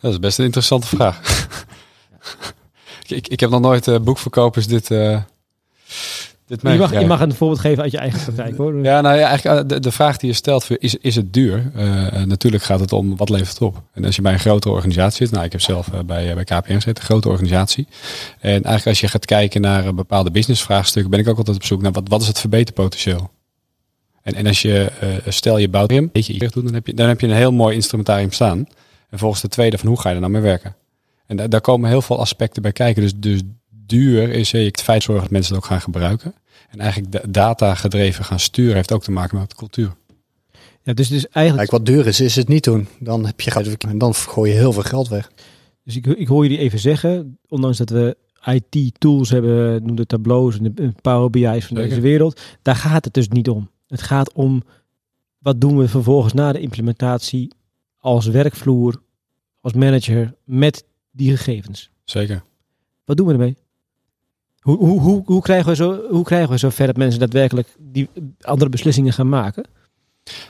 Dat is best een interessante vraag. [LAUGHS] ik, ik heb nog nooit uh, boekverkopers dit, uh, dit je, mag, je mag een voorbeeld geven uit je eigen praktijk hoor. Ja, nou ja, eigenlijk eh, de, de vraag die je stelt, is, is het duur? Uh, natuurlijk gaat het om wat levert het op. En als je bij een grotere organisatie zit, nou ik heb zelf bij, bij KPN gezeten, een grote organisatie. En eigenlijk als je gaat kijken naar bepaalde businessvraagstukken, ben ik ook altijd op zoek naar wat, wat is het verbeterpotentieel? En, en als je, uh, stel je bouwt een beetje doet, dan heb, je, dan heb je een heel mooi instrumentarium staan. En volgens de tweede van hoe ga je er nou mee werken? En da daar komen heel veel aspecten bij kijken. Dus, dus duur is je het feit zorgen dat mensen het ook gaan gebruiken. En eigenlijk data gedreven gaan sturen heeft ook te maken met cultuur. Ja, dus, dus eigenlijk... Kijk, wat duur is, is het niet doen. Dan, heb je, dan gooi je heel veel geld weg. Dus ik, ik hoor jullie even zeggen, ondanks dat we IT-tools hebben, noem de tableaus en de Power BI's van deze wereld, daar gaat het dus niet om. Het gaat om wat doen we vervolgens na de implementatie als werkvloer, als manager met die gegevens. Zeker. Wat doen we ermee? Hoe, hoe, hoe, hoe, krijgen we zo, hoe krijgen we zo ver dat mensen daadwerkelijk die andere beslissingen gaan maken?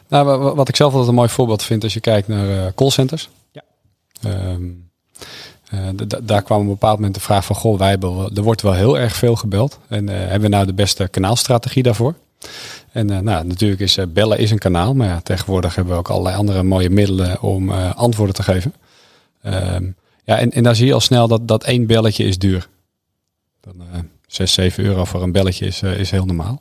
Nou, wat ik zelf altijd een mooi voorbeeld vind als je kijkt naar uh, callcenters. Ja. Um, uh, daar kwam op een bepaald moment de vraag van, goh, wij hebben, er wordt wel heel erg veel gebeld. En uh, hebben we nou de beste kanaalstrategie daarvoor? En uh, nou, natuurlijk is uh, bellen is een kanaal, maar ja, tegenwoordig hebben we ook allerlei andere mooie middelen om uh, antwoorden te geven. Um, ja, en, en daar zie je al snel dat, dat één belletje is duur. Dan, 6, 7 euro voor een belletje is, is heel normaal.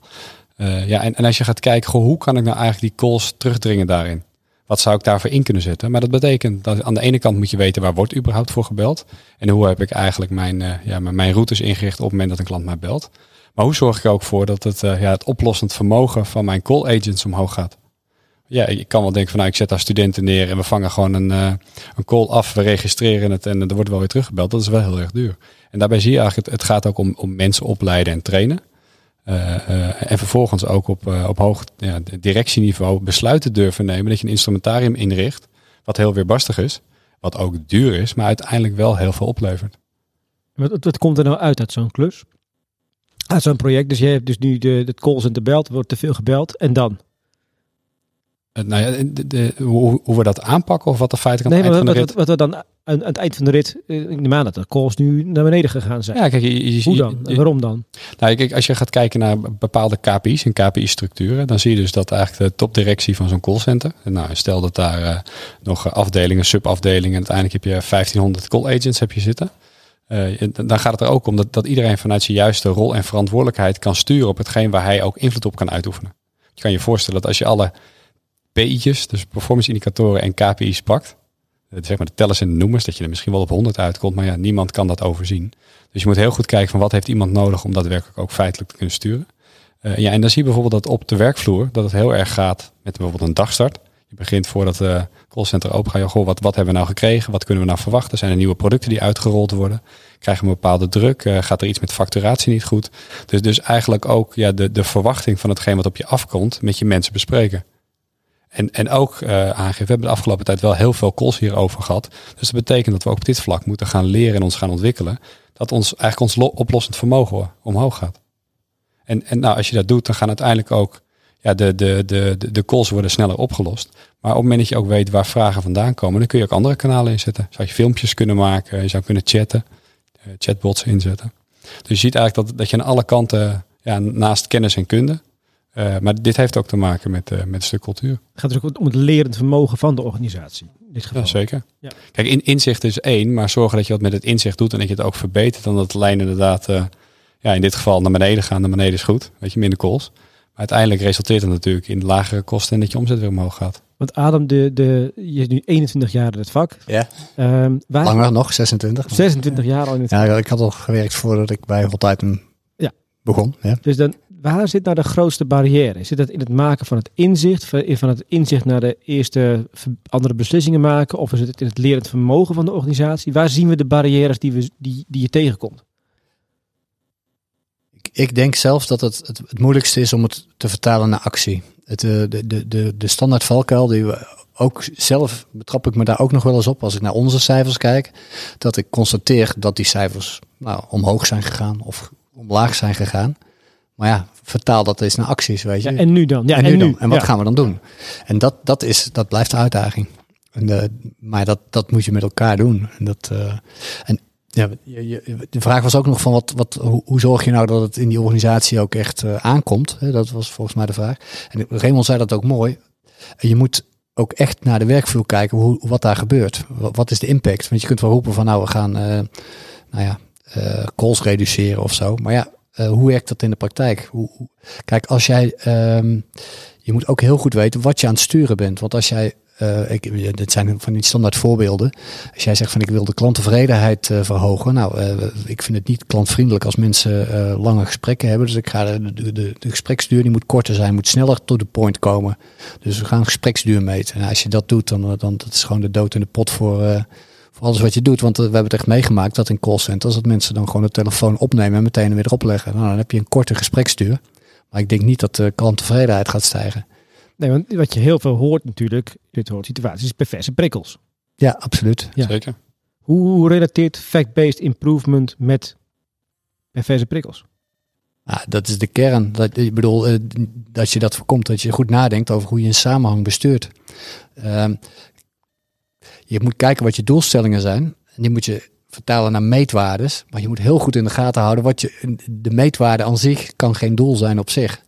ja, en, en als je gaat kijken, hoe kan ik nou eigenlijk die calls terugdringen daarin? Wat zou ik daarvoor in kunnen zetten? Maar dat betekent dat aan de ene kant moet je weten waar wordt überhaupt voor gebeld. En hoe heb ik eigenlijk mijn, ja, mijn routes ingericht op het moment dat een klant mij belt. Maar hoe zorg ik er ook voor dat het, uh, ja, het oplossend vermogen van mijn call agents omhoog gaat? Ja, ik kan wel denken van nou, ik zet daar studenten neer en we vangen gewoon een, uh, een call af, we registreren het en er wordt wel weer teruggebeld. Dat is wel heel erg duur. En daarbij zie je eigenlijk, het, het gaat ook om, om mensen opleiden en trainen. Uh, en vervolgens ook op, op hoog ja, directieniveau besluiten durven nemen dat je een instrumentarium inricht, wat heel weerbarstig is, wat ook duur is, maar uiteindelijk wel heel veel oplevert. Wat komt er nou uit uit zo'n klus? Uit zo'n project. Dus je hebt dus nu de, het callcenter belt, wordt te veel gebeld. En dan? Eh, nou ja, de, de- hoe, hoe we dat aanpakken of wat de feiten kan Nee, eind maar van wat, de wat, rit. wat er dan aan, aan het eind van de rit, eh, in de maand dat de calls nu naar beneden gegaan zijn. Ja, kijk, je, je, Hoe dan? Je- waarom dan? Nou, kijk, als je gaat kijken naar bepaalde KPI's en KPI-structuren, dan zie je dus dat eigenlijk de topdirectie van zo'n callcenter, en nou, stel dat daar eh, nog afdelingen, subafdelingen, en uiteindelijk heb je 1500 call agents heb je zitten. Eh, dan gaat het er ook om dat, dat iedereen vanuit zijn juiste rol en verantwoordelijkheid kan sturen op hetgeen waar hij ook invloed op kan uitoefenen. Je kan je voorstellen dat als je alle PI'tjes, dus performance indicatoren en KPI's pakt, eh, zeg maar de tellers en de noemers, dat je er misschien wel op 100 uitkomt, maar ja, niemand kan dat overzien. Dus je moet heel goed kijken van wat heeft iemand nodig om daadwerkelijk ook feitelijk te kunnen sturen. Eh, ja, en dan zie je bijvoorbeeld dat op de werkvloer dat het heel erg gaat met bijvoorbeeld een dagstart. Je begint voordat de callcenter open gaat. Goh, wat, wat hebben we nou gekregen? Wat kunnen we nou verwachten? Zijn er nieuwe producten die uitgerold worden? Krijgen we een bepaalde druk? Eh, gaat er iets met facturatie niet goed? Dus, dus eigenlijk ook ja, de, de verwachting van hetgeen wat op je afkomt met je mensen bespreken. En, en ook eh aangeven, we hebben de afgelopen tijd wel heel veel calls hierover gehad. Dus dat betekent dat we ook op dit vlak moeten gaan leren en ons gaan ontwikkelen. Dat ons eigenlijk ons lo- oplossend vermogen omhoog gaat. En, en nou, als je dat doet, dan gaan uiteindelijk ook ja, de, de, de, de, calls worden sneller opgelost. Maar op het moment dat je ook weet waar vragen vandaan komen, dan kun je ook andere kanalen inzetten. Zou je filmpjes kunnen maken, je zou kunnen chatten, eh, chatbots inzetten. Dus je ziet eigenlijk dat, dat je aan alle kanten, ja, naast kennis en kunde, eh, maar dit heeft ook te maken met, eh, met een stuk cultuur. Het gaat dus ook om het lerend vermogen van de organisatie. In dit geval. Ja, zeker. Ja. Kijk, in, inzicht is één, maar zorgen dat je wat met het inzicht doet en dat je het ook verbetert. Dan dat de lijn inderdaad, ja, in dit geval naar beneden gaan. Naar beneden is goed, weet je, minder calls. Uiteindelijk resulteert het natuurlijk in lagere kosten en dat je omzet weer omhoog gaat. Want Adam, de, de, je is nu 21 jaar in het vak. Ja. Ehm, waar, Langer nog, 26. 26 jaar al in het Ja, ik had al gewerkt voordat ik bij Item Ja. begon. Ja. Dus dan, waar zit nou de grootste barrière? Zit dat in het maken van het inzicht, van het inzicht naar de eerste andere beslissingen maken, of is het in het lerend vermogen van de organisatie? Waar zien we de barrières die, we, die, die je tegenkomt? Ik, ik denk zelf dat het, het het moeilijkste is om het te vertalen naar actie. Het, eh, de, de, de, de standaard valkuil die we ook zelf betrap ik me daar ook nog wel eens op als ik naar onze cijfers kijk. Dat ik constateer dat die cijfers nou, omhoog zijn gegaan of omlaag zijn gegaan. Maar ja, vertaal dat eens naar acties, weet je. Ja, en nu dan? Ja, en, nu, dan? En wat Ja. gaan we dan doen? En dat, dat, is, dat blijft de uitdaging. En, eh, maar dat, dat moet je met elkaar doen. En, dat, eh, en ja, de vraag was ook nog van wat, wat, hoe, zorg je nou dat het in die organisatie ook echt eh, aankomt? Dat was volgens mij de vraag. En Raymond zei dat ook mooi. Je moet ook echt naar de werkvloer kijken hoe, wat daar gebeurt. Wat, is de impact? Want je kunt wel roepen van nou we gaan eh, nou ja, eh, calls reduceren of zo. Maar ja, hoe werkt dat in de praktijk? Hoe- Kijk, als jij, ehm, je moet ook heel goed weten wat je aan het sturen bent. Want als jij, eh, ik, dit zijn van die standaard voorbeelden. Als jij zegt van ik wil de klanttevredenheid eh, verhogen. Nou, eh, ik vind het niet klantvriendelijk als mensen lange gesprekken hebben. Dus ik ga de, de, de, de gespreksduur die moet korter zijn, moet sneller to the point komen. Dus we gaan gespreksduur meten. En als je dat doet, dan, dan dat is gewoon de dood in de pot voor, alles wat je doet. Want we hebben het echt meegemaakt dat in callcenters dat mensen dan gewoon de telefoon opnemen en meteen weer erop leggen. Nou, dan heb je een korte gespreksduur. Maar ik denk niet dat de klanttevredenheid gaat stijgen. Nee, want wat je heel veel hoort natuurlijk, dit hoort situaties, is perverse prikkels. Ja, absoluut. Ja. Zeker. Hoe relateert fact-based improvement met perverse prikkels? Ja, dat is de kern. Dat, ik bedoel, eh, dat je dat voorkomt, dat je goed nadenkt over hoe je een samenhang bestuurt. Ehm, je moet kijken wat je doelstellingen zijn. En die moet je vertalen naar meetwaardes. Maar je moet heel goed in de gaten houden wat je. De meetwaarde aan zich kan geen doel zijn op zich.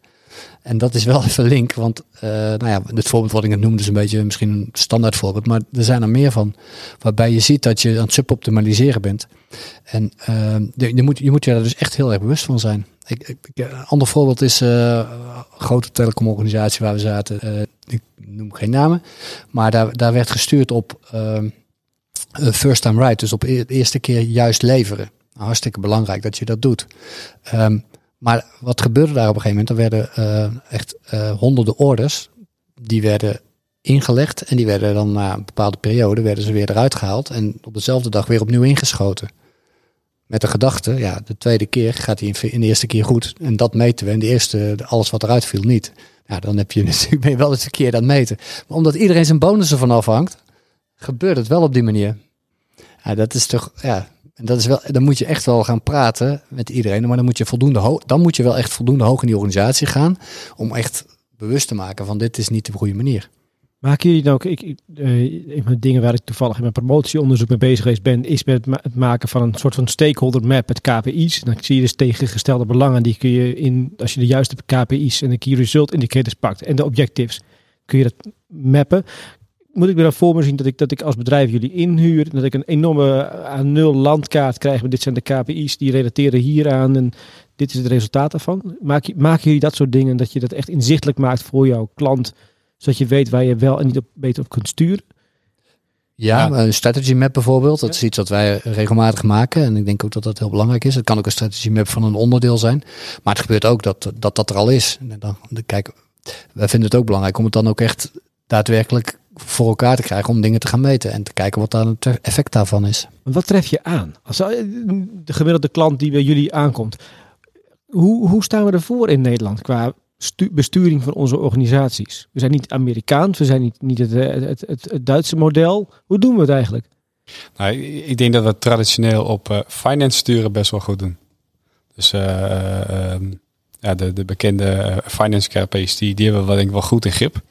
En dat is wel [LAUGHS] even link, want eh, nou ja, het voorbeeld wat ik net noemde is een beetje misschien een standaard voorbeeld, maar er zijn er meer van, waarbij je ziet dat je aan het suboptimaliseren bent. En eh, je, moet, je daar dus echt heel erg bewust van zijn. Ik, ik- een ander voorbeeld is eh, een grote telecomorganisatie waar we zaten. eh, ik noem geen namen, maar daar, daar werd gestuurd op eh, eh, first time right, dus op de eerste keer juist leveren. Hartstikke belangrijk dat je dat doet. Ehm, maar wat gebeurde daar op een gegeven moment? Er werden eh, echt eh, honderden orders, die werden ingelegd en die werden dan na een bepaalde periode werden ze weer eruit gehaald en op dezelfde dag weer opnieuw ingeschoten. Met de gedachte, ja, de tweede keer gaat hij in, de eerste keer goed en dat meten we en de eerste, alles wat eruit viel niet. Ja, dan heb je [LAUGHS] natuurlijk wel eens een keer het meten. Maar omdat iedereen zijn bonus ervan afhangt, gebeurt het wel op die manier. Ja, dat is toch, ja, En dat is wel, dan moet je echt wel gaan praten met iedereen. Maar dan moet je voldoende dan moet je wel echt voldoende hoog in die organisatie gaan. Om echt bewust te maken van dit is niet de goede manier. Maken jullie dan ook, ik, uh, een van de dingen waar ik toevallig in mijn promotieonderzoek mee bezig geweest ben, is met het maken van een soort van stakeholder map met KPI's. Dan zie je dus tegengestelde belangen, die kun je in, als je de juiste KPI's en de key result indicators pakt en de objectives, kun je dat mappen. Moet ik me dan voor me zien dat ik, dat ik als bedrijf jullie inhuur, dat ik een enorme aan nul landkaart krijg met dit zijn de KPI's, die relateren hieraan en dit is het resultaat daarvan. Maak, maken jullie dat soort dingen, dat je dat echt inzichtelijk maakt voor jouw klant, zodat je weet waar je wel en niet op, beter op kunt sturen? Ja, een strategy map bijvoorbeeld. Dat is iets wat wij regelmatig maken. En ik denk ook dat dat heel belangrijk is. Het kan ook een strategy map van een onderdeel zijn. Maar het gebeurt ook dat dat, dat er al is. En dan, kijk, wij vinden het ook belangrijk om het dan ook echt daadwerkelijk voor elkaar te krijgen om dingen te gaan meten en te kijken wat dan het effect daarvan is. Wat tref je aan? Als de gemiddelde klant die bij jullie aankomt, hoe, hoe staan we ervoor in Nederland qua besturing van onze organisaties? We zijn niet Amerikaans, we zijn niet, niet het, het, het, het Duitse model. Hoe doen we het eigenlijk? Nou, ik denk dat we traditioneel op uh, finance sturen best wel goed doen. Dus uh, ja, de, de bekende finance KPI's, die, die hebben we denk ik wel goed in grip.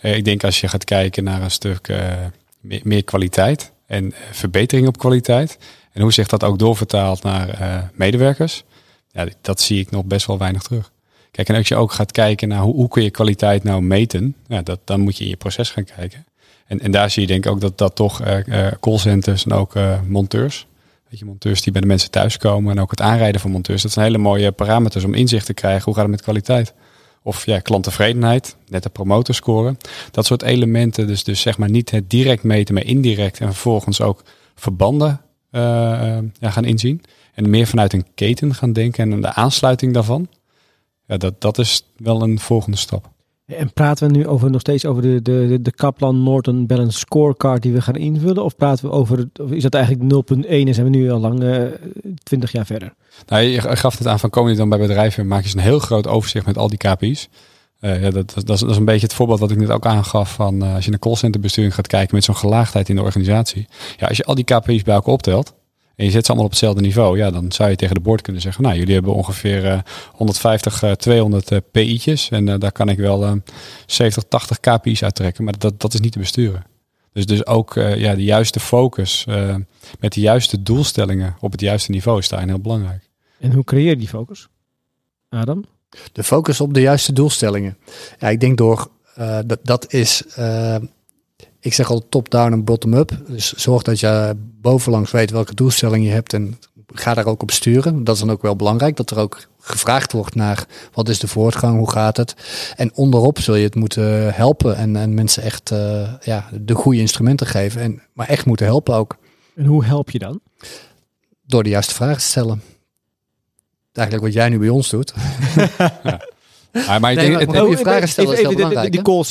ik denk als je gaat kijken naar een stuk meer, meer, kwaliteit en verbetering op kwaliteit. En hoe zich dat ook doorvertaalt naar medewerkers. Ja, dat zie ik nog best wel weinig terug. Kijk, en als je ook gaat kijken naar hoe, hoe kun je kwaliteit nou meten, ja, dat, dan moet je in je proces gaan kijken. En, en daar zie je denk ik ook dat, dat toch callcenters en ook monteurs, weet je, monteurs die bij de mensen thuiskomen en ook het aanrijden van monteurs, dat zijn hele mooie parameters om inzicht te krijgen. Hoe gaat het met kwaliteit? Of ja, klanttevredenheid, net de promotorscore. Dat soort elementen, dus, dus zeg maar niet het direct meten, maar indirect en vervolgens ook verbanden ja, gaan inzien. En meer vanuit een keten gaan denken en de aansluiting daarvan ja, dat, dat is wel een volgende stap. En praten we nu over, nog steeds over de, de, de Kaplan Norton Balance Scorecard die we gaan invullen? Of praten we over, of is dat eigenlijk 0.1 en zijn we nu al lang uh, eh, 20 jaar verder? Nou, je gaf het aan van kom je dan bij bedrijven, maak je een heel groot overzicht met al die KPI's. Uh, ja, dat, dat, is, een beetje het voorbeeld wat ik net ook aangaf van uh, als je naar callcenterbesturing gaat kijken met zo'n gelaagdheid in de organisatie. Ja, als je al die KPI's bij elkaar optelt, en je zet ze allemaal op hetzelfde niveau, ja, dan zou je tegen de boord kunnen zeggen, nou, jullie hebben ongeveer 150, uh, 200 PI'tjes en uh, daar kan ik wel 70, 80 KPI's uittrekken, maar dat, dat is niet te besturen. Dus, dus ook uh, ja, de juiste focus uh, met de juiste doelstellingen op het juiste niveau is daarin heel belangrijk. En hoe creëer je die focus? Adam? De focus op de juiste doelstellingen. Ja, ik denk door, uh, dat, dat is ik zeg al top-down en bottom-up. Dus zorg dat je bovenlangs weet welke doelstelling je hebt en ga daar ook op sturen. Dat is dan ook wel belangrijk, dat er ook gevraagd wordt naar wat is de voortgang, hoe gaat het. En onderop zul je het moeten helpen en, en mensen echt uh, ja, de goede instrumenten geven. En, maar echt moeten helpen ook. En hoe help je dan? Door de juiste vragen te stellen. Eigenlijk wat jij nu bij ons doet. [LAUGHS] [LAUGHS] ja. Maar, maar ik denk, het, je vragen stellen is heel belangrijk. Die, call,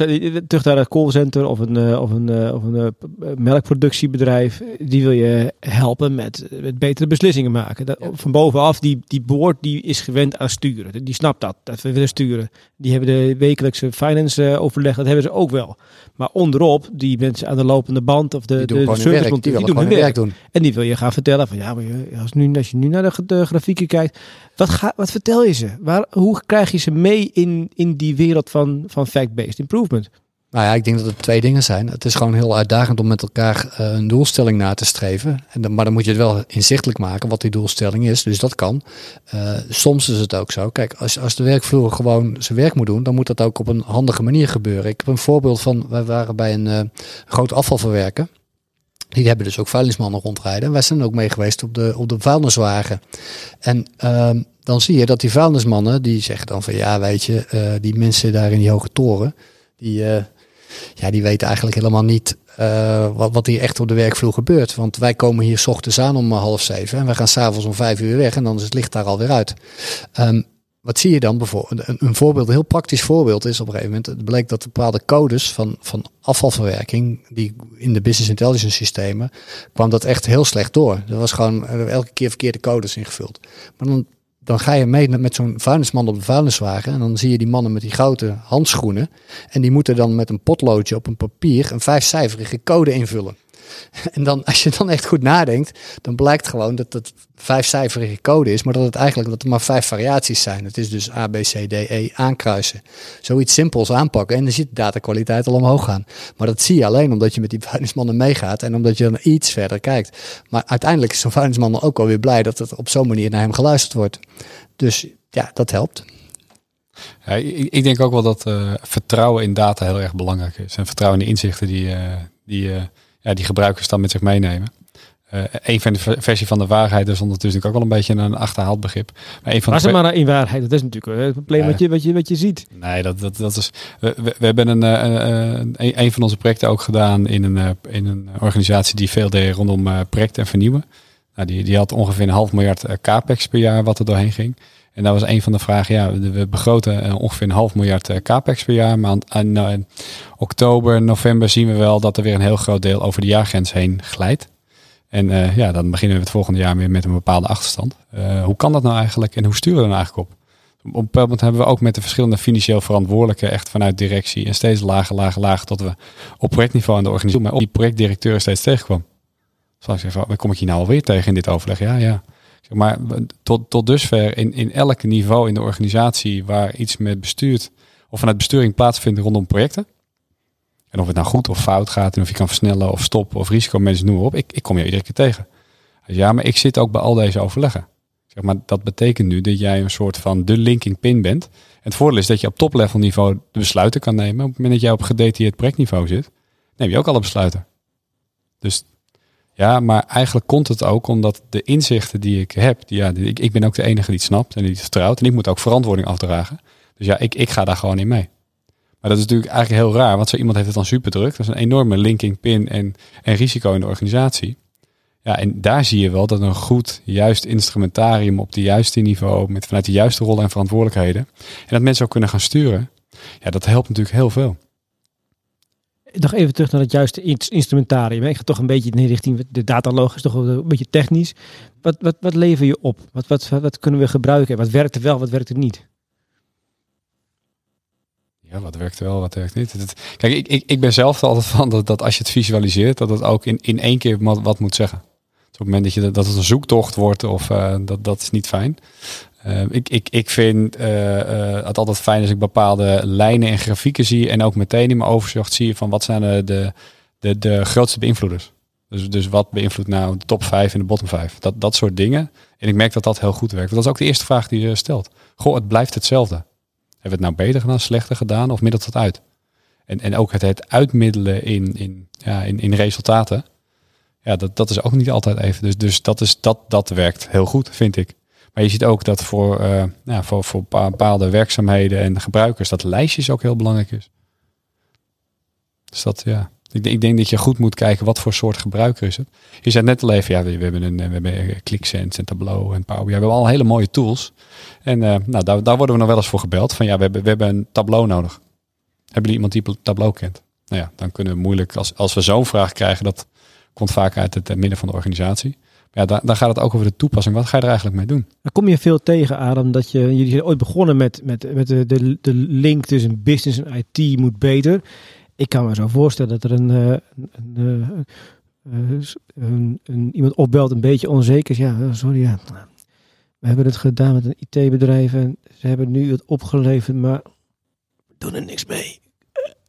terug naar een callcenter of een, uh, of een, uh, of een uh, melkproductiebedrijf. Die wil je helpen met, met betere beslissingen maken. Dat, ja. Van bovenaf, die, die board die is gewend aan sturen. Die snapt dat, dat we willen sturen. Die hebben de wekelijkse finance overleg, dat hebben ze ook wel. Maar onderop, die mensen aan de lopende band of de, die de, de service, die, die, die doen hun werk. werk. doen. En die wil je gaan vertellen van ja, maar als, nu, als je nu naar de, de grafieken kijkt, wat, ga, wat vertel je ze? Waar, hoe krijg je ze mee in, in die wereld van, van fact-based improvement? Nou ja, ik denk dat het twee dingen zijn. Het is gewoon heel uitdagend om met elkaar uh, een doelstelling na te streven. En dan, maar dan moet je het wel inzichtelijk maken wat die doelstelling is. Dus dat kan. Uh, soms is het ook zo. Kijk, als, als de werkvloer gewoon zijn werk moet doen, dan moet dat ook op een handige manier gebeuren. Ik heb een voorbeeld van, wij waren bij een uh, groot afvalverwerker. Die hebben dus ook vuilnismannen rondrijden. En wij zijn ook mee geweest op de, op de vuilniswagen. En ehm, dan zie je dat die vuilnismannen, die zeggen dan van ja, weet je, uh, die mensen daar in die hoge toren, die, uh, ja, die weten eigenlijk helemaal niet uh, wat, wat hier echt op de werkvloer gebeurt. Want wij komen hier s ochtends aan om half zeven en wij gaan s'avonds om vijf uur weg en dan is het licht daar alweer uit. Um, wat zie je dan bijvoorbeeld? Een, een, voorbeeld, een heel praktisch voorbeeld is op een gegeven moment. Het bleek dat bepaalde codes van, van afvalverwerking, die in de business intelligence systemen, kwam dat echt heel slecht door. Er was gewoon elke keer verkeerde codes ingevuld. Maar dan, dan ga je mee met zo'n vuilnisman op de vuilniswagen. En dan zie je die mannen met die grote handschoenen. En die moeten dan met een potloodje op een papier een vijfcijferige code invullen. [LAUGHS] En dan, als je dan echt goed nadenkt, dan blijkt gewoon dat het vijfcijferige code is, maar dat het eigenlijk dat er maar vijf variaties zijn. Het is dus A, B, C, D, E aankruisen. Zoiets simpels aanpakken en dan ziet de datakwaliteit al omhoog gaan. Maar dat zie je alleen omdat je met die vuilnismannen meegaat en omdat je dan iets verder kijkt. Maar uiteindelijk is zo'n vuilnisman ook alweer blij dat het op zo'n manier naar hem geluisterd wordt. Dus ja, dat helpt. Ja, ik, denk ook wel dat uh, vertrouwen in data heel erg belangrijk is. En vertrouwen in de inzichten die, uh, die, uh, ja, die gebruikers dan met zich meenemen. een van de versie van de waarheid is ondertussen ook wel een beetje een achterhaald begrip. Maar een van Was de... maar in waarheid? Dat is natuurlijk het probleem wat, je, wat, je, wat je ziet. Nee, dat, dat, dat is. We, we hebben een, een, een van onze projecten ook gedaan in een, in een organisatie die veel deed rondom projecten en vernieuwen. Nou, die, die had ongeveer een half miljard capex per jaar wat er doorheen ging. En dat was een van de vragen. Ja, we begroten uh, ongeveer een half miljard uh, capex per jaar. Maar aan, uh, oktober, november zien we wel dat er weer een heel groot deel over de jaargrens heen glijdt. En ja, dan beginnen we het volgende jaar weer met een bepaalde achterstand. hoe kan dat nou eigenlijk en hoe sturen we dan eigenlijk op? Op een bepaald moment hebben we ook met de verschillende financieel verantwoordelijken, echt vanuit directie en steeds lager, lager, lager, tot we op projectniveau aan de organisatie, maar op die projectdirecteur steeds tegenkwam. Zoals ik zeg, waar kom ik hier nou alweer tegen in dit overleg? Ja, ja. Maar tot, tot dusver in, in elk niveau in de organisatie waar iets met bestuurd of vanuit besturing plaatsvindt rondom projecten. En of het nou goed of fout gaat en of je kan versnellen of stoppen of risicomanagement, noem maar op. Ik, ik kom je iedere keer tegen. Ja, maar ik zit ook bij al deze overleggen. Zeg maar, dat betekent nu dat jij een soort van de linking pin bent. En het voordeel is dat je op toplevel niveau de besluiten kan nemen. Op het moment dat jij op gedetailleerd projectniveau zit, neem je ook alle besluiten. Dus ja, maar eigenlijk komt het ook omdat de inzichten die ik heb, ja, ik, ik ben ook de enige die het snapt en die het vertrouwt. En ik moet ook verantwoording afdragen. Dus ja, ik, ik ga daar gewoon in mee. Maar dat is natuurlijk eigenlijk heel raar, want zo iemand heeft het dan super druk. Dat is een enorme linking pin en, en risico in de organisatie. Ja, en daar zie je wel dat een goed, juist instrumentarium op de juiste niveau, met vanuit de juiste rollen en verantwoordelijkheden, en dat mensen ook kunnen gaan sturen, ja, dat helpt natuurlijk heel veel nog even terug naar het juiste instrumentarium. Ik ga toch een beetje in richting, de dataloog is toch een beetje technisch. Wat, wat, wat lever je op? Wat, wat, wat kunnen we gebruiken? Wat werkt er wel, wat werkt er niet? Ja, wat werkt wel, wat werkt niet. kijk, ik, ik, ik ben zelf altijd van dat, dat als je het visualiseert, dat het ook in, in één keer wat, wat moet zeggen. Dus op het moment dat, je, dat het een zoektocht wordt, of uh, dat, dat is niet fijn. Uh, ik, ik, ik vind uh, uh, het altijd fijn als ik bepaalde lijnen en grafieken zie. En ook meteen in mijn overzicht zie van wat zijn de, de, de, grootste beïnvloeders. Dus, dus wat beïnvloedt nou de top 5 en de bottom 5? Dat, dat soort dingen. En ik merk dat dat heel goed werkt. Dat is ook de eerste vraag die je stelt. Goh, het blijft hetzelfde. Hebben we het nou beter gedaan, slechter gedaan of middelt het uit? En, en ook het, het uitmiddelen in, in, ja, in, in resultaten. Ja, dat, dat is ook niet altijd even. Dus, dus dat, is, dat, dat werkt heel goed, vind ik. Maar je ziet ook dat voor, uh, ja, voor, voor bepaalde werkzaamheden en gebruikers dat lijstjes ook heel belangrijk is. Dus dat ja. Ik, ik, denk dat je goed moet kijken wat voor soort gebruiker is het. Je zei net al even, ja, we, hebben een we hebben ClickSense en Tableau en Power. Ja, we hebben al hele mooie tools. En uh, nou, daar, daar worden we nog wel eens voor gebeld. Van ja, we hebben, we hebben een Tableau nodig. Hebben jullie iemand die Tableau kent? Nou ja, dan kunnen we moeilijk, als, als we zo'n vraag krijgen, dat komt vaak uit het midden van de organisatie ja, dan, dan gaat het ook over de toepassing. Wat ga je er eigenlijk mee doen? Dan kom je veel tegen, Adam, dat je, jullie zijn ooit begonnen met, met, met de, de, de link tussen business en IT moet beter. Ik kan me zo voorstellen dat er een, eh, een, eh, een, een, een iemand opbelt, een beetje onzeker is. Ja, sorry, ja. We hebben het gedaan met een IT-bedrijf en ze hebben nu het opgeleverd, maar we doen er niks mee.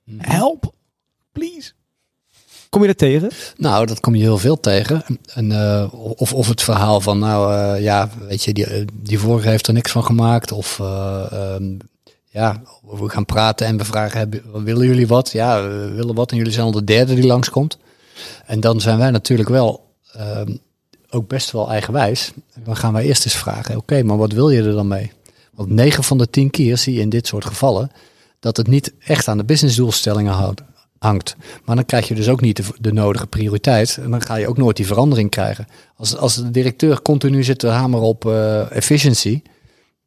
Mhm. Help, please. Kom je dat tegen? Nou, dat kom je heel veel tegen. En, uh, of, of het verhaal van, nou uh, ja, weet je, die, eh, die vorige heeft er niks van gemaakt. Of um, ja, we gaan praten en we vragen, hebben, willen jullie wat? Ja, we willen wat en jullie zijn al de derde die langskomt. En dan zijn wij natuurlijk wel um, ook best wel eigenwijs. Dan gaan wij eerst eens vragen, oké, maar wat wil je er dan mee? Want 9 van de 10 keer zie je in dit soort gevallen dat het niet echt aan de businessdoelstellingen houdt hangt. Maar dan krijg je dus ook niet de, nodige prioriteit. En dan ga je ook nooit die verandering krijgen. Als, als de directeur continu zit te hameren op uh, efficiency.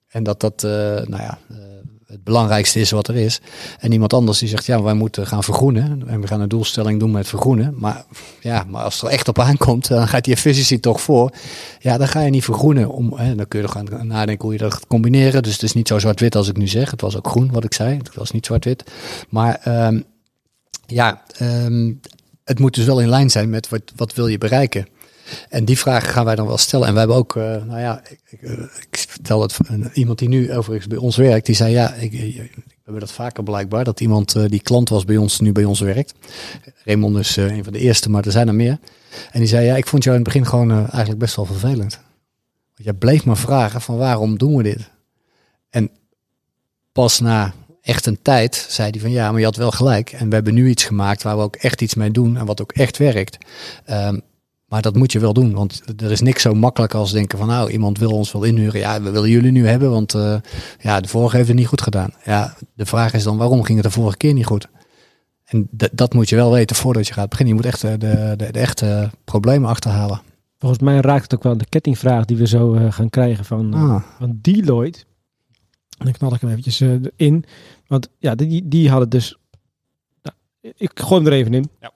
En dat dat, uh, nou ja, uh, het belangrijkste is wat er is. En iemand anders die zegt, ja, wij moeten gaan vergroenen. En we gaan een doelstelling doen met vergroenen. Maar ja, maar als het er echt op aankomt, dan gaat die efficiëntie toch voor. Ja, dan ga je niet vergroenen. Om, hè, dan kun je er gaan nadenken hoe je dat gaat combineren. Dus het is niet zo zwart-wit als ik nu zeg. Het was ook groen wat ik zei. Het was niet zwart-wit. Maar... Um, ja, um, het moet dus wel in lijn zijn met wat, wat wil je bereiken. En die vragen gaan wij dan wel stellen. En we hebben ook, uh, nou ja, ik, ik, ik vertel het van iemand die nu overigens bij ons werkt, die zei ja, ik, we hebben dat vaker blijkbaar, dat iemand uh, die klant was bij ons, nu bij ons werkt. Raymond is een van de eerste, maar er zijn er meer. En die zei, ja, ik vond jou in het begin gewoon eigenlijk best wel vervelend. Want jij bleef maar vragen van waarom doen we dit? En pas na echt een tijd zei hij van ja, maar je had wel gelijk. En we hebben nu iets gemaakt waar we ook echt iets mee doen en wat ook echt werkt. Um, maar dat moet je wel doen, want er is niks zo makkelijk als denken van nou, iemand wil ons wel inhuren. Ja, we willen jullie nu hebben, want uh, ja, de vorige heeft het niet goed gedaan. Ja, de vraag is dan waarom ging het de vorige keer niet goed? En dat moet je wel weten voordat je gaat beginnen. Je moet echt de, de, de, de echte problemen achterhalen. Volgens mij raakt het ook wel de kettingvraag die we zo uh, gaan krijgen van, ah. van Deloitte. En dan knal ik hem eventjes uh, in. Want ja, die, die hadden dus... Nou, ik gooi hem er even in. Ja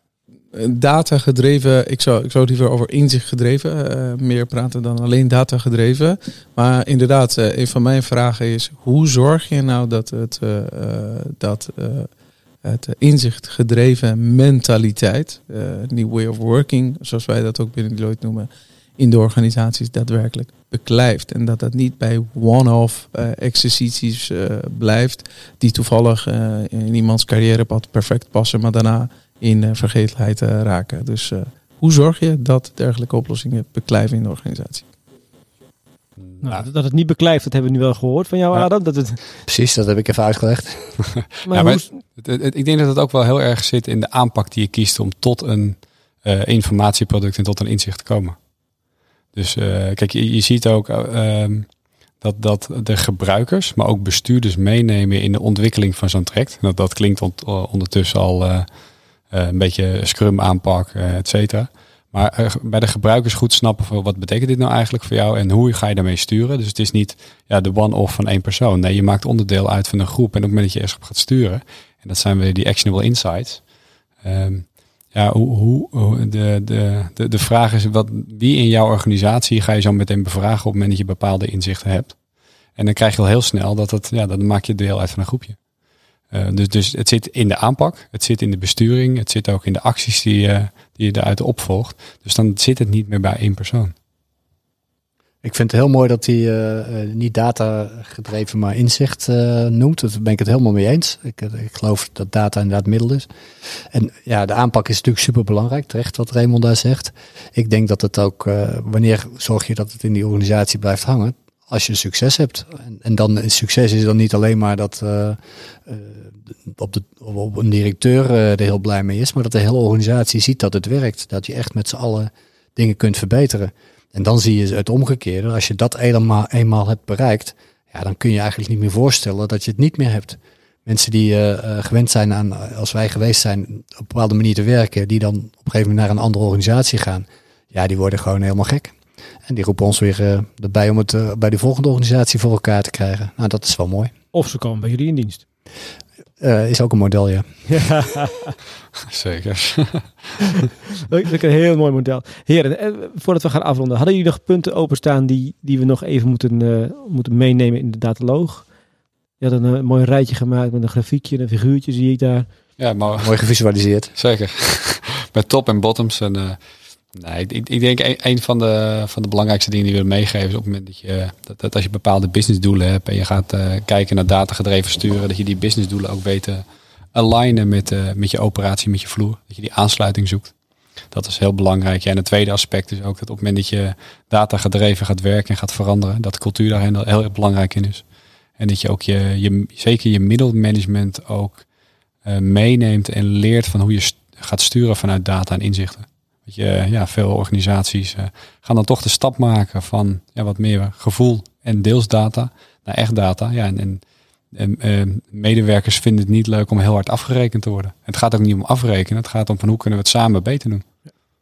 data gedreven, ik zou, ik zou liever over inzicht gedreven uh, meer praten dan alleen data gedreven. Maar inderdaad, uh, een van mijn vragen is: hoe zorg je nou dat het, uh, dat, het inzicht gedreven mentaliteit, new way of working, zoals wij dat ook binnen Deloitte noemen, in de organisaties daadwerkelijk beklijft. En dat dat niet bij one-off exercities blijft, die toevallig in iemands carrièrepad perfect passen, maar daarna in uh, vergetelheid uh, raken. Dus uh, hoe zorg je dat dergelijke oplossingen beklijven in de organisatie? Nou, dat het niet beklijft, dat hebben we nu wel gehoord van jou, Adam. Dat het... Precies, dat heb ik even uitgelegd. [LAUGHS] maar ja, maar het, het, ik denk dat het ook wel heel erg zit in de aanpak die je kiest om tot een informatieproduct en tot een inzicht te komen. Dus kijk, je, ziet ook ehm, dat, dat de gebruikers, maar ook bestuurders meenemen in de ontwikkeling van zo'n traject. Dat, dat klinkt ondertussen al eh, een beetje scrum aanpak, et cetera. Maar bij de gebruikers goed snappen van wat betekent dit nou eigenlijk voor jou en hoe ga je daarmee sturen. Dus het is niet ja, de one-off van één persoon. Nee, je maakt onderdeel uit van een groep. En op het moment dat je ergens op gaat sturen, en dat zijn weer die actionable insights. Um, ja, hoe, hoe, de, de, de, de vraag is, wat, wie in jouw organisatie ga je zo meteen bevragen op het moment dat je bepaalde inzichten hebt. En dan krijg je al heel snel dat het, ja, dan maak je deel uit van een groepje. Uh, dus, dus het zit in de aanpak, het zit in de besturing, het zit ook in de acties die, uh, die je eruit opvolgt. Dus dan zit het niet meer bij één persoon. Ik vind het heel mooi dat hij uh, niet data gedreven, maar inzicht noemt. Daar ben ik het helemaal mee eens. Ik, ik, geloof dat data inderdaad middel is. En ja, de aanpak is natuurlijk super belangrijk, terecht wat Raymond daar zegt. Ik denk dat het ook, wanneer zorg je dat het in die organisatie blijft hangen? als je succes hebt. En, en dan succes is dan niet alleen maar dat op, de, op een directeur er heel blij mee is, maar dat de hele organisatie ziet dat het werkt. Dat je echt met z'n allen dingen kunt verbeteren. En dan zie je het omgekeerde. Als je dat eenmaal, eenmaal hebt bereikt, ja, dan kun je eigenlijk niet meer voorstellen dat je het niet meer hebt. Mensen die gewend zijn aan, als wij geweest zijn, op een bepaalde manier te werken, die dan op een gegeven moment naar een andere organisatie gaan, ja, die worden gewoon helemaal gek. En die roepen ons weer uh, erbij om het bij de volgende organisatie voor elkaar te krijgen. Nou, dat is wel mooi. Of ze komen bij jullie in dienst. Uh, is ook een model, ja. [LAUGHS] ja. Zeker. [LAUGHS] dat is een heel mooi model. Heren, voordat we gaan afronden, hadden jullie nog punten openstaan die, die we nog even moeten, moeten meenemen in de dataloog? Je had een mooi rijtje gemaakt met een grafiekje, een figuurtje zie ik daar. Ja, maar, mooi gevisualiseerd. [LAUGHS] Zeker. met top en bottoms en Nee, ik, ik denk een, van, de, van de belangrijkste dingen die we meegeven is op het moment dat je dat, als je bepaalde businessdoelen hebt en je gaat uh, kijken naar datagedreven sturen, dat je die businessdoelen ook weet te alignen met, uh, met je operatie, met je vloer. Dat je die aansluiting zoekt. Dat is heel belangrijk. En het tweede aspect is ook dat op het moment dat je datagedreven gaat werken en gaat veranderen, dat de cultuur daar heel, heel belangrijk in is. En dat je ook je, je zeker je middelmanagement ook uh, meeneemt en leert van hoe je gaat sturen vanuit data en inzichten je, ja, veel organisaties uh, gaan dan toch de stap maken van ja, wat meer gevoel en deels data naar echt data. Ja, en, en, uh, medewerkers vinden het niet leuk om heel hard afgerekend te worden. Het gaat ook niet om afrekenen, het gaat om van hoe kunnen we het samen beter doen.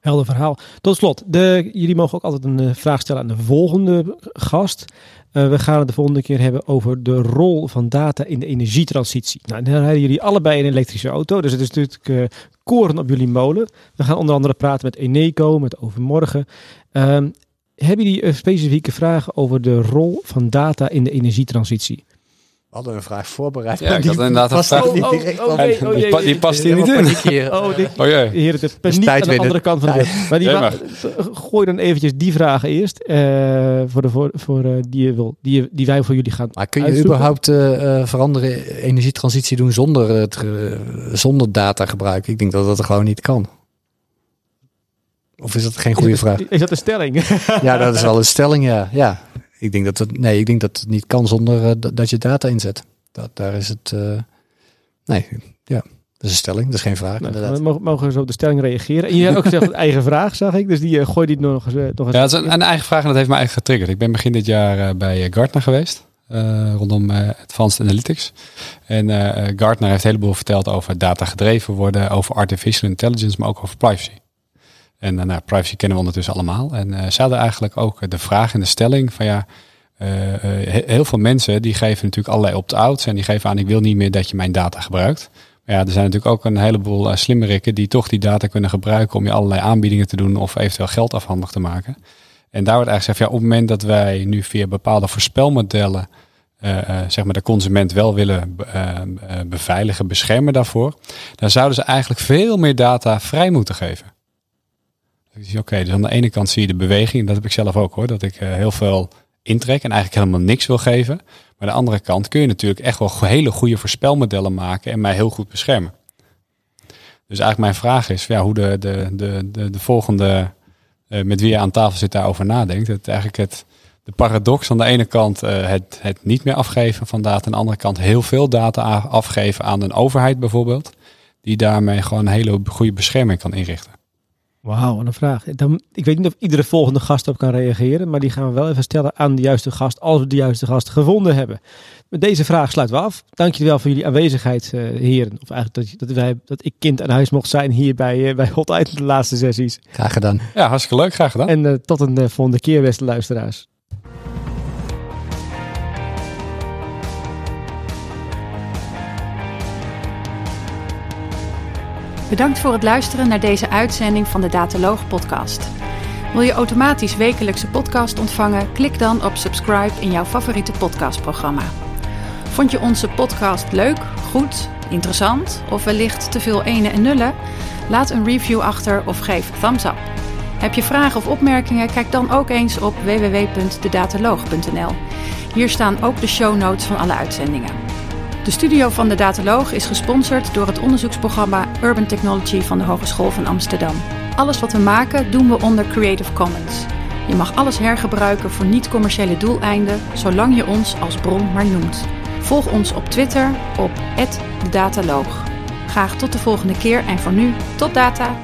Helder verhaal. Tot slot, de, jullie mogen ook altijd een uh, vraag stellen aan de volgende gast. Uh, we gaan het de volgende keer hebben over de rol van data in de energietransitie. Nou, dan rijden jullie allebei een elektrische auto, dus het is natuurlijk uh, koren op jullie molen. We gaan onder andere praten met Eneco, met Overmorgen. Um, hebben jullie specifieke vragen over de rol van data in de energietransitie? Hadden een vraag voorbereid. Ja, ik had inderdaad een vraag. niet Oh, oh, oh, die, jee, die past hier niet in. hier. Oh, dit, Oh jee. Heren, de paniek tijd aan de winnen. andere kant van de. Maar die Ja, gooi dan eventjes die vragen eerst. eh, voor de, voor, voor, eh, die, je wil, die, je- die wij voor jullie gaan Maar kun je uitzoeken. überhaupt eh, eh, veranderen, energietransitie doen zonder, het, zonder data gebruiken? Ik denk dat dat gewoon niet kan. Of is dat geen goede Is dat- vraag? Is dat een stelling? Ja, dat is wel een stelling, ja. ja. Ik denk dat het, nee, ik denk dat het niet kan zonder eh, dat- je data inzet. Dat, daar is het. eh, nee, ja. Dat is een stelling, dat is geen vraag. Nou, inderdaad. we mogen, mogen zo op de stelling reageren. En je hebt ook gezegd een eigen vraag, zag ik. Dus die eh, gooi die nog eens. eh, nog eens Ja, dat is een, een eigen vraag en dat heeft me eigenlijk getriggerd. Ik ben begin dit jaar eh, bij Gartner geweest. eh, rondom eh, Advanced Analytics. En Gartner heeft een heleboel verteld over data gedreven worden, over artificial intelligence, maar ook over privacy. En eh, nou, privacy kennen we ondertussen allemaal. En ze hadden eigenlijk ook de vraag en de stelling van ja, eh, he- heel veel mensen die geven natuurlijk allerlei opt-outs en die geven aan ik wil niet meer dat je mijn data gebruikt. Maar ja, er zijn natuurlijk ook een heleboel uh, slimmerikken die toch die data kunnen gebruiken om je allerlei aanbiedingen te doen of eventueel geld afhandig te maken. En daar wordt eigenlijk gezegd, ja, op het moment dat wij nu via bepaalde voorspelmodellen uh, uh, zeg maar de consument wel willen uh, beveiligen, beschermen daarvoor, dan zouden ze eigenlijk veel meer data vrij moeten geven. Oké, dus aan de ene kant zie je de beweging, dat heb ik zelf ook hoor, dat ik uh, heel veel intrek en eigenlijk helemaal niks wil geven. Maar aan de andere kant kun je natuurlijk echt wel hele goede voorspelmodellen maken en mij heel goed beschermen. Dus eigenlijk mijn vraag is ja, hoe de, de, de, de, de volgende uh, met wie je aan tafel zit daarover nadenkt. Het eigenlijk het, de paradox aan de ene kant uh, het, het niet meer afgeven van data, aan de andere kant heel veel data afgeven aan een overheid bijvoorbeeld, die daarmee gewoon een hele goede bescherming kan inrichten. Wauw, wat een vraag. Dan, ik weet niet of iedere volgende gast op kan reageren, maar die gaan we wel even stellen aan de juiste gast, als we de juiste gast gevonden hebben. Met deze vraag sluiten we af. Dank jullie wel voor jullie aanwezigheid, uh, heren. Of eigenlijk dat, dat, wij, dat ik kind aan huis mocht zijn hier bij, uh, bij Hot Item de laatste sessies. Graag gedaan. Ja, hartstikke leuk. Graag gedaan. En uh, tot een volgende keer, beste luisteraars. Bedankt voor het luisteren naar deze uitzending van de Dataloog podcast. Wil je automatisch wekelijkse podcast ontvangen? Klik dan op subscribe in jouw favoriete podcastprogramma. Vond je onze podcast leuk, goed, interessant of wellicht te veel ene en nullen? Laat een review achter of geef thumbs up. Heb je vragen of opmerkingen? Kijk dan ook eens op www.dedataloog.nl. Hier staan ook de show notes van alle uitzendingen. De studio van de Dataloog is gesponsord door het onderzoeksprogramma Urban Technology van de Hogeschool van Amsterdam. Alles wat we maken doen we onder Creative Commons. Je mag alles hergebruiken voor niet-commerciële doeleinden, zolang je ons als bron maar noemt. Volg ons op Twitter op @dedataloog. Graag tot de volgende keer en voor nu tot data.